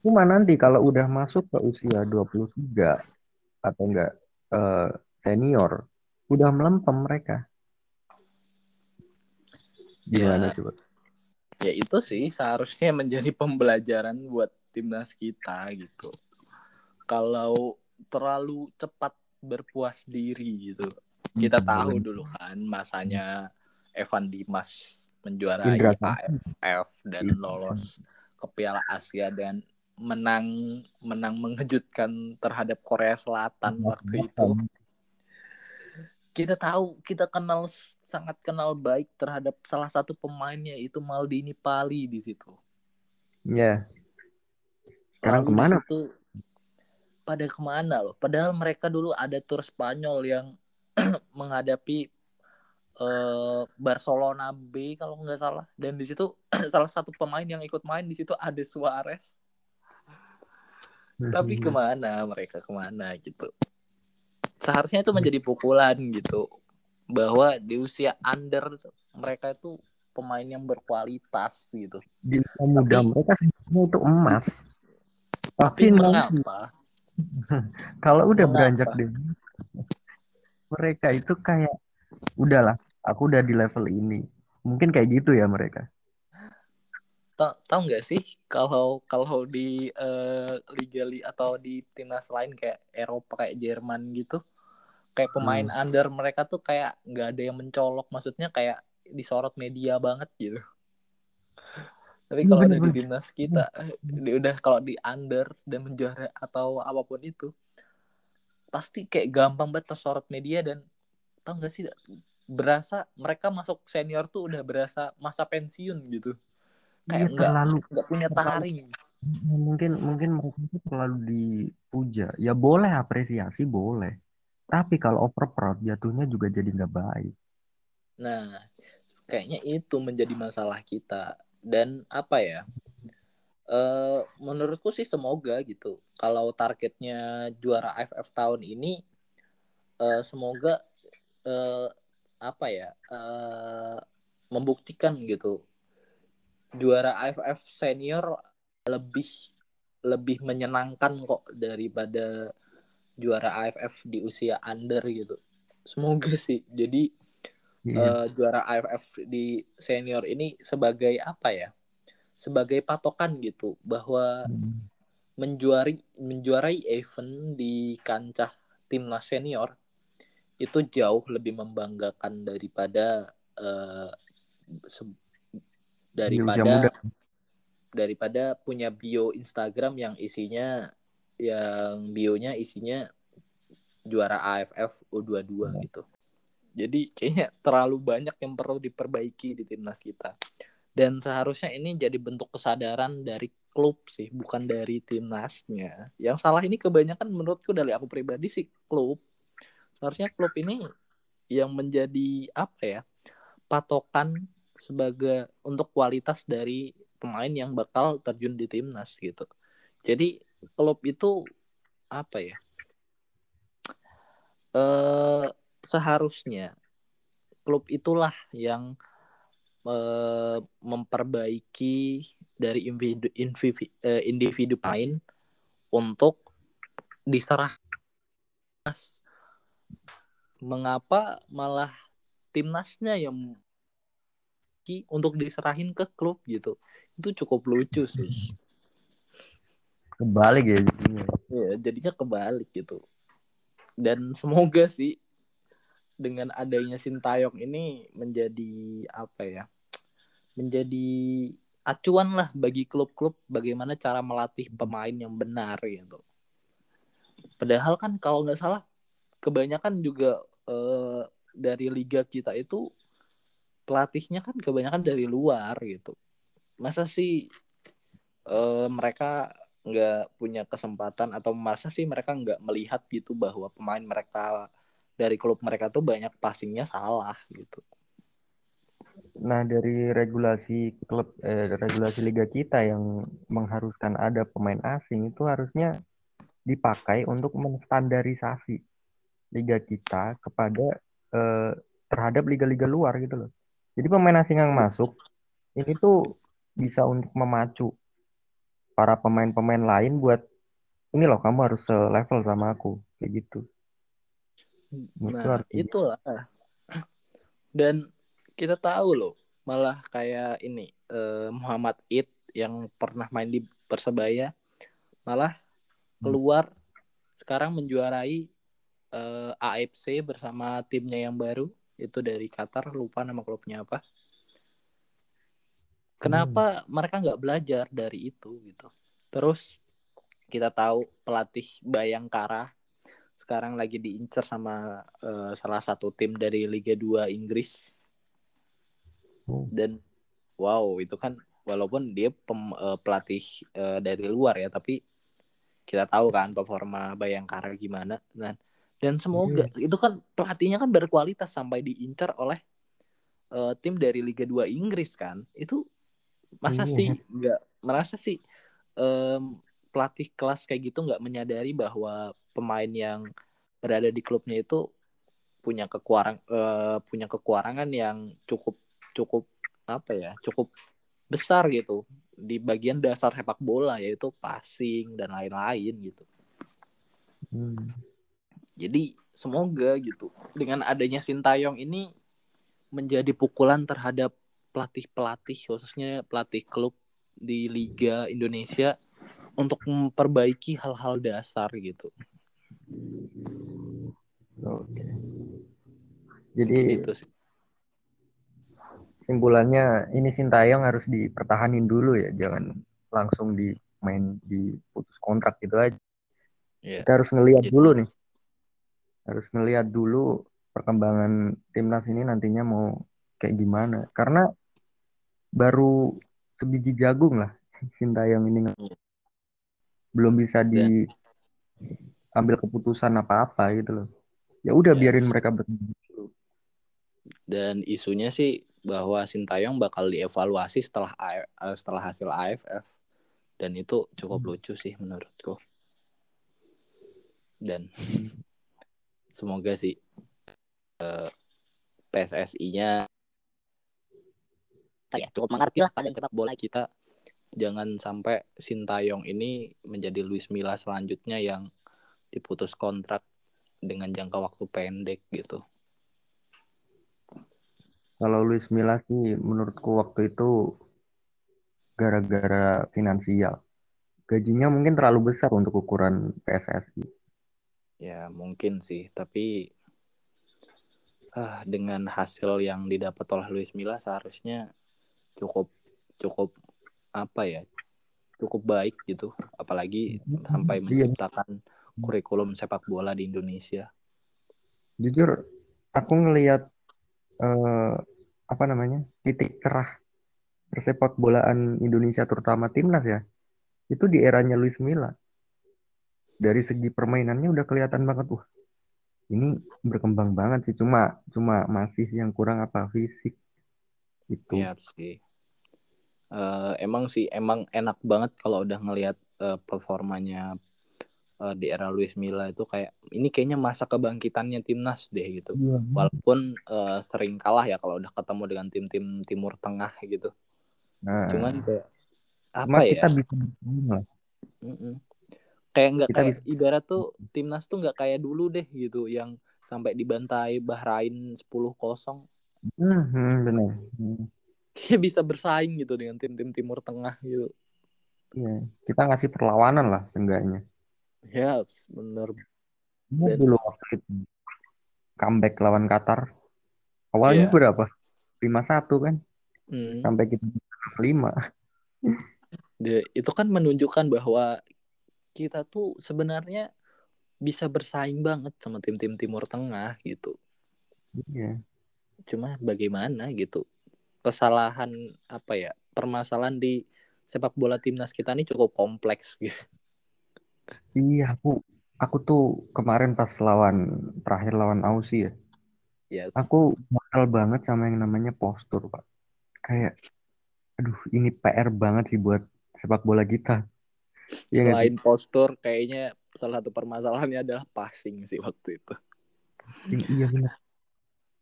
Cuma nanti kalau udah masuk ke usia 23 atau enggak eh, senior, udah melempem mereka. Gimana Ya. coba? ya itu sih seharusnya menjadi pembelajaran buat timnas kita gitu kalau terlalu cepat berpuas diri gitu kita Hmm. tahu dulu kan masanya Evan Dimas menjuarai. AFF dan Iya. lolos ke Piala Asia dan menang menang mengejutkan terhadap Korea Selatan waktu itu kita tahu kita kenal sangat kenal baik terhadap salah satu pemainnya itu Maldini Pali di situ. Ya. Sekarang Lalu ke mana? situ pada ke mana loh? Padahal mereka dulu ada tur Spanyol yang menghadapi eh, Barcelona B kalau nggak salah dan di situ salah satu pemain yang ikut main di situ ada Suarez. Tapi ke mana mereka ke mana gitu? Seharusnya itu menjadi pukulan gitu bahwa di usia under mereka itu pemain yang berkualitas gitu. di usia muda Tapi- mereka itu emas. Tapi mengapa? kalau udah Mengapa? beranjak deh, mereka itu kayak udahlah, aku udah di level ini. Mungkin kayak gitu ya mereka. Tahu tahu nggak sih kalau kalau di eh, liga li atau di timnas lain kayak Eropa kayak Jerman gitu, kayak pemain Hmm. under mereka tuh kayak nggak ada yang mencolok, maksudnya kayak disorot media banget gitu. Tapi kalau ada di timnas kita, eh, di- udah kalau di under dan menjuara atau apa pun itu, pasti kayak gampang banget tersorot media dan tau nggak sih berasa mereka masuk senior tuh udah berasa masa pensiun gitu kayak nggak terlalu nggak punya taring mungkin mungkin mereka itu terlalu dipuja. Ya boleh apresiasi boleh. Tapi kalau overproud jatuhnya juga jadi nggak baik. nah kayaknya itu menjadi masalah kita dan apa ya eh menurutku sih semoga gitu kalau targetnya juara AFF tahun ini eh, semoga eh, apa ya eh, membuktikan gitu juara AFF senior lebih lebih menyenangkan kok daripada juara AFF di usia under gitu semoga sih jadi Iya. eh, juara AFF di senior ini sebagai apa ya sebagai patokan gitu bahwa Hmm. menjuari menjuarai event di kancah timnas senior itu jauh lebih membanggakan daripada se- usia daripada daripada punya bio Instagram yang isinya yang bionya isinya juara AFF U22 gitu. Jadi kayaknya terlalu banyak yang perlu diperbaiki di timnas kita. Dan seharusnya ini jadi bentuk kesadaran dari klub sih, bukan dari timnasnya. Yang salah ini kebanyakan menurutku dari aku pribadi sih klub. Seharusnya klub ini yang menjadi apa ya? patokan sebagai untuk kualitas dari pemain yang bakal terjun di timnas gitu. Jadi klub itu apa ya? Eh seharusnya klub itulah yang eh, memperbaiki dari individu individu, eh, individu pemain untuk diserah mengapa malah timnasnya yang untuk diserahin ke klub gitu. Itu cukup lucu sih. Kebalik ya jadinya. Ya jadinya kebalik gitu. Dan semoga sih dengan adanya Sintayong ini menjadi apa ya menjadi acuan lah bagi klub-klub bagaimana cara melatih pemain yang benar gitu. Padahal kan kalau nggak salah kebanyakan juga eh, dari liga kita itu pelatihnya kan kebanyakan dari luar gitu masa sih eh, mereka nggak punya kesempatan atau masa sih mereka nggak melihat gitu bahwa pemain mereka dari klub mereka tuh banyak passingnya salah gitu Nah, dari regulasi klub eh, regulasi liga kita yang mengharuskan ada pemain asing itu harusnya dipakai untuk menstandarisasi liga kita kepada eh, terhadap liga-liga luar gitu loh. Jadi pemain asing yang masuk ini tuh bisa untuk memacu para pemain-pemain lain buat ini loh kamu harus selevel sama aku kayak gitu. Itu nah harus itulah. Dan kita tahu loh malah kayak ini eh, Muhammad Id yang pernah main di Persebaya malah keluar sekarang menjuarai eh, AFC bersama timnya yang baru itu dari Qatar lupa nama klubnya apa. Kenapa mereka nggak belajar dari itu gitu. Terus kita tahu pelatih Bayangkara sekarang lagi diincar sama eh, salah satu tim dari Liga 2 Inggris. Oh. dan wow itu kan walaupun dia pem- eh, pelatih eh, dari luar ya tapi kita tahu kan performa Bayangkara gimana. Dan dan semoga itu kan pelatihnya kan berkualitas sampai diincar oleh eh, tim dari Liga 2 Inggris kan itu masa Iya. sih nggak merasa sih em, pelatih kelas kayak gitu nggak menyadari bahwa pemain yang berada di klubnya itu punya kekurangan punya kekurangan yang cukup cukup apa ya cukup besar gitu di bagian dasar sepak bola yaitu passing dan lain-lain gitu Hmm. Jadi semoga gitu dengan adanya Sintayong ini menjadi pukulan terhadap pelatih-pelatih khususnya pelatih klub di Liga Indonesia untuk memperbaiki hal-hal dasar gitu. Oke. Jadi Itu sih. simpulannya ini Sintayong harus dipertahanin dulu ya, jangan langsung di main di putus kontrak gitu aja. Iya. Kita harus ngelihat Gitu. dulu nih. Harus ngelihat dulu perkembangan timnas ini nantinya mau kayak gimana. Karena baru sebiji jagung lah Sintayong ini Iya. belum bisa diambil keputusan apa-apa gitu loh. Ya udah Yes. biarin mereka dulu. Dan isunya sih bahwa Sintayong bakal dievaluasi setelah eh, setelah hasil AFF dan itu cukup lucu sih menurutku. Dan semoga sih eh, PSSI-nya ya cukup mengerti lah keadaan sepak bola kita jangan sampai Sintayong ini menjadi Luis Milla selanjutnya yang diputus kontrak dengan jangka waktu pendek gitu. Kalau Luis Milla sih menurutku waktu itu gara-gara finansial. Gajinya mungkin terlalu besar untuk ukuran PSSI. Ya mungkin sih, tapi ah, dengan hasil yang didapat oleh Luis Milla seharusnya cukup cukup apa ya cukup baik gitu, apalagi sampai Iya. menciptakan kurikulum sepak bola di Indonesia. Jujur, aku ngelihat eh, apa namanya titik cerah persepak bolaan Indonesia terutama timnas ya, itu di eranya Luis Milla. Dari segi permainannya udah kelihatan banget wah. Ini berkembang banget sih, cuma cuma masih yang kurang apa fisik itu. Iya sih. Eh, emang sih emang enak banget kalau udah ngelihat eh, performanya eh, di era Luis Milla itu kayak ini kayaknya masa kebangkitannya timnas deh gitu. Iya. Walaupun eh, sering kalah ya kalau udah ketemu dengan tim-tim Timur Tengah gitu. Nah, Cuman kayak cuma apa ya? kita bisa bermain lah. Kayak nggak kayak ibarat tuh timnas tuh nggak kayak dulu deh gitu yang sampai dibantai Bahrain 10-0. Hmm, hmm, benar. Hmm. kayak bisa bersaing gitu dengan tim-tim Timur Tengah gitu. Iya, kita ngasih perlawanan lah seenggaknya. Ya, Dan- dulu waktu itu comeback lawan Qatar. Awalnya Iya. berapa? 5-1 kan? Hmm. Sampai kita 5. Dia- itu kan menunjukkan bahwa kita tuh sebenarnya bisa bersaing banget sama tim-tim Timur Tengah gitu. Iya. Cuma bagaimana gitu. Kesalahan apa ya? Permasalahan di sepak bola timnas kita ini cukup kompleks gitu. Iya, aku aku tuh kemarin pas lawan terakhir lawan Aussie ya. Ya, Aku bakal banget sama yang namanya postur, Pak. Kayak aduh, ini PR banget sih buat sepak bola kita. Iya selain postur kayaknya salah satu permasalahannya adalah passing sih waktu itu. Iya benar.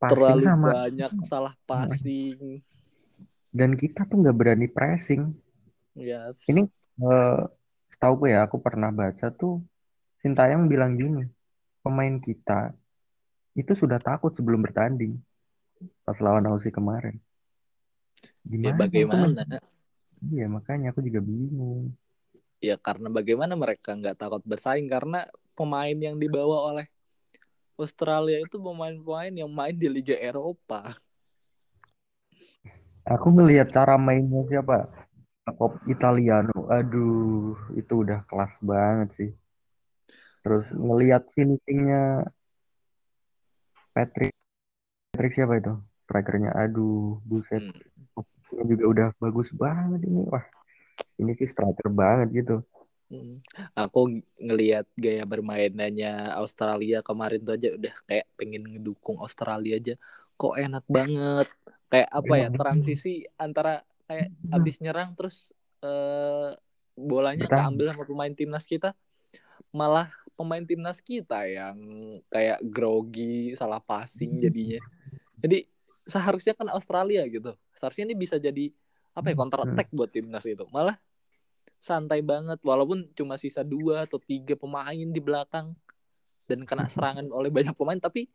Passing Terlalu sama banyak salah passing. dan kita tuh nggak berani pressing. Ya, Ini eh, setahu gue ya, aku pernah baca tuh Sintayong bilang gini, pemain kita itu sudah takut sebelum bertanding pas lawan Aussie kemarin. ya Gimana? bagaimana? Iya, makanya aku juga bingung. Ya karena bagaimana mereka nggak takut bersaing karena pemain yang dibawa oleh Australia itu pemain-pemain yang main di Liga Eropa. Aku ngelihat cara mainnya siapa? Jacob Italiano. Aduh, itu udah kelas banget sih. Terus ngelihat finishingnya Patrick. Patrick siapa itu? Strikernya. Aduh, buset. Hmm. Juga udah bagus banget ini. Wah, ini sih striker banget gitu. Hmm. Aku ng- ngelihat gaya bermainannya Australia kemarin tuh aja udah kayak pengen ngedukung Australia aja. Kok enak banget. Kayak apa ya transisi antara kayak abis nyerang terus eh, bolanya keambil sama pemain timnas kita. Malah pemain timnas kita yang kayak grogi, salah passing jadinya. Jadi seharusnya kan Australia gitu. Seharusnya ini bisa jadi apa ya counter attack buat timnas itu. Malah santai banget walaupun cuma sisa dua atau tiga pemain di belakang. Dan kena serangan oleh banyak pemain tapi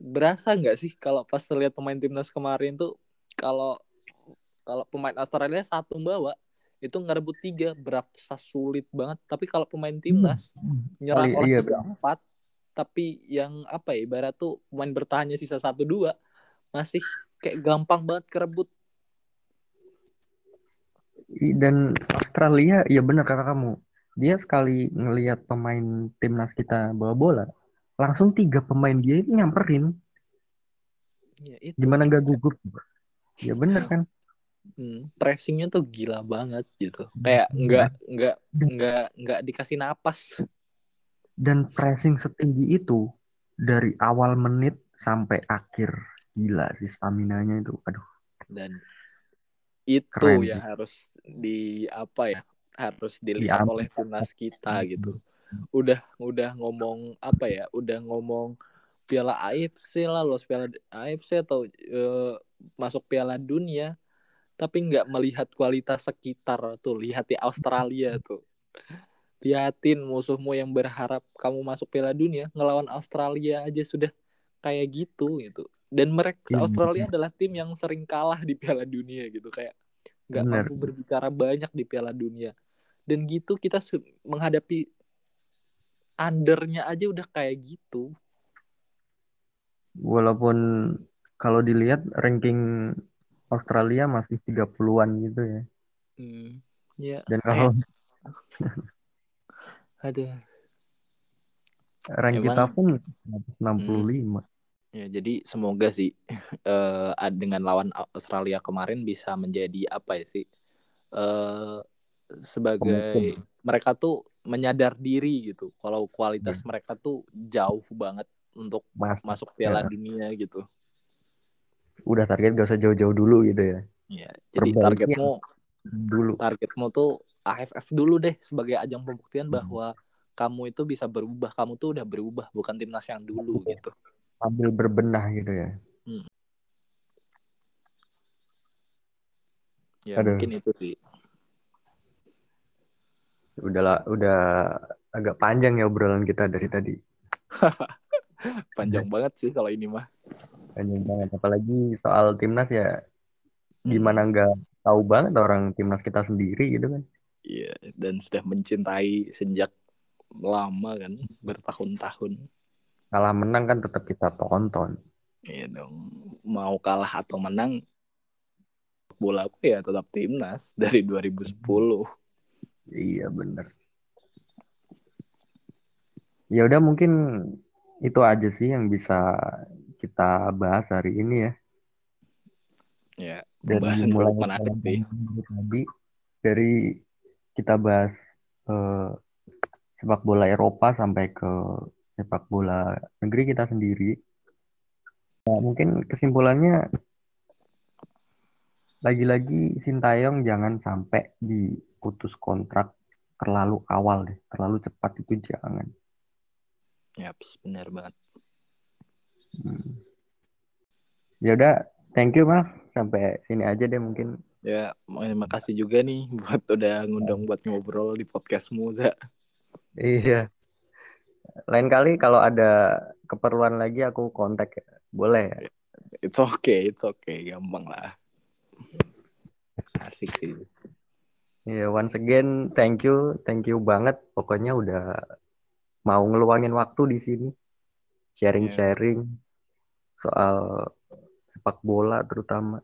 berasa nggak sih kalau pas lihat pemain timnas kemarin tuh kalau kalau pemain Australia satu bawa itu ngerebut tiga berasa sulit banget. Tapi kalau pemain timnas nyerang Kali- orang iya, empat tapi yang apa ya ibarat tuh pemain bertahannya sisa satu dua masih kayak gampang banget kerebut. Dan Australia, ya benar kata kamu. Dia sekali ngelihat pemain timnas kita bawa bola, langsung tiga pemain dia itu nyamperin. ya itu Gimana nggak gugup? Ya bener kan? Hmm, pressingnya tuh gila banget gitu. Kayak nggak nggak nggak nggak dikasih napas. Dan pressing setinggi itu dari awal menit sampai akhir. Gila sih stamina-nya itu. Aduh, Dan itu Keren yang harus di apa ya harus dilihat Diambil. oleh timnas kita gitu. Udah udah ngomong apa ya? Udah ngomong Piala AFC lah, lolos Piala AFC atau eh, masuk Piala Dunia, tapi nggak melihat kualitas sekitar tuh. Lihat di Australia tuh. Lihatin musuhmu yang berharap kamu masuk Piala Dunia ngelawan Australia aja sudah kayak gitu gitu. Dan mereka Iya, Australia adalah tim yang sering kalah di Piala Dunia gitu kayak nggak mampu berbicara banyak di Piala Dunia. Dan gitu kita menghadapi undernya aja udah kayak gitu. walaupun kalau dilihat ranking Australia masih 30-an gitu ya. Hmm, ya, Dan kalau ada. rank Emang- kita pun 165. Ya, jadi semoga sih ad- dengan lawan Australia kemarin bisa menjadi apa ya sih? eh sebagai Pemukum. mereka tuh menyadar diri gitu. Kalau kualitas mereka tuh jauh banget untuk Mas, masuk Piala Ya. Dunia gitu. udah target gak usah jauh-jauh dulu gitu ya. Ya, jadi targetmu Dulu. targetmu tuh AFF dulu deh sebagai ajang pembuktian Hmm. bahwa kamu itu bisa berubah. Kamu tuh udah berubah, bukan timnas yang dulu Iya. gitu. Sambil berbenah gitu ya. Ya, Aduh. mungkin itu sih. Udah lah, udah agak panjang ya obrolan kita dari tadi. Panjang banget sih kalau ini mah. Panjang banget. Apalagi soal timnas ya gimana Hmm. nggak tahu banget orang timnas kita sendiri gitu kan. Iya, dan sudah mencintai sejak lama kan, bertahun-tahun. Kalah menang kan tetap kita tonton. Iya dong. Mau kalah atau menang, bola aku ya tetap timnas dari 2010. Iya bener. Ya udah mungkin itu aja sih yang bisa kita bahas hari ini ya. Ya, Dari pembahasan mulai menarik sih. tadi dari kita bahas eh, sepak bola Eropa sampai ke sepak bola negeri kita sendiri. Nah, mungkin kesimpulannya lagi-lagi Sintayong jangan sampai diputus kontrak terlalu awal deh, terlalu cepat itu jangan. Ya, benar banget. Hmm. Ya udah, thank you mal. Sampai sini aja deh mungkin. Ya, terima kasih juga nih buat udah ngundang buat ngobrol di podcastmu, Za. Iya. Lain kali kalau ada keperluan lagi aku kontak ya. Boleh ya? It's okay, it's okay, gampang lah. Asik sih. Iya, once again thank you, thank you banget. Pokoknya udah mau ngeluangin waktu di sini, sharing-sharing soal sepak bola terutama.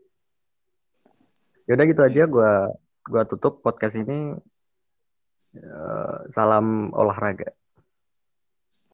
Ya udah gitu aja, gua gua tutup podcast ini. Eh, salam olahraga.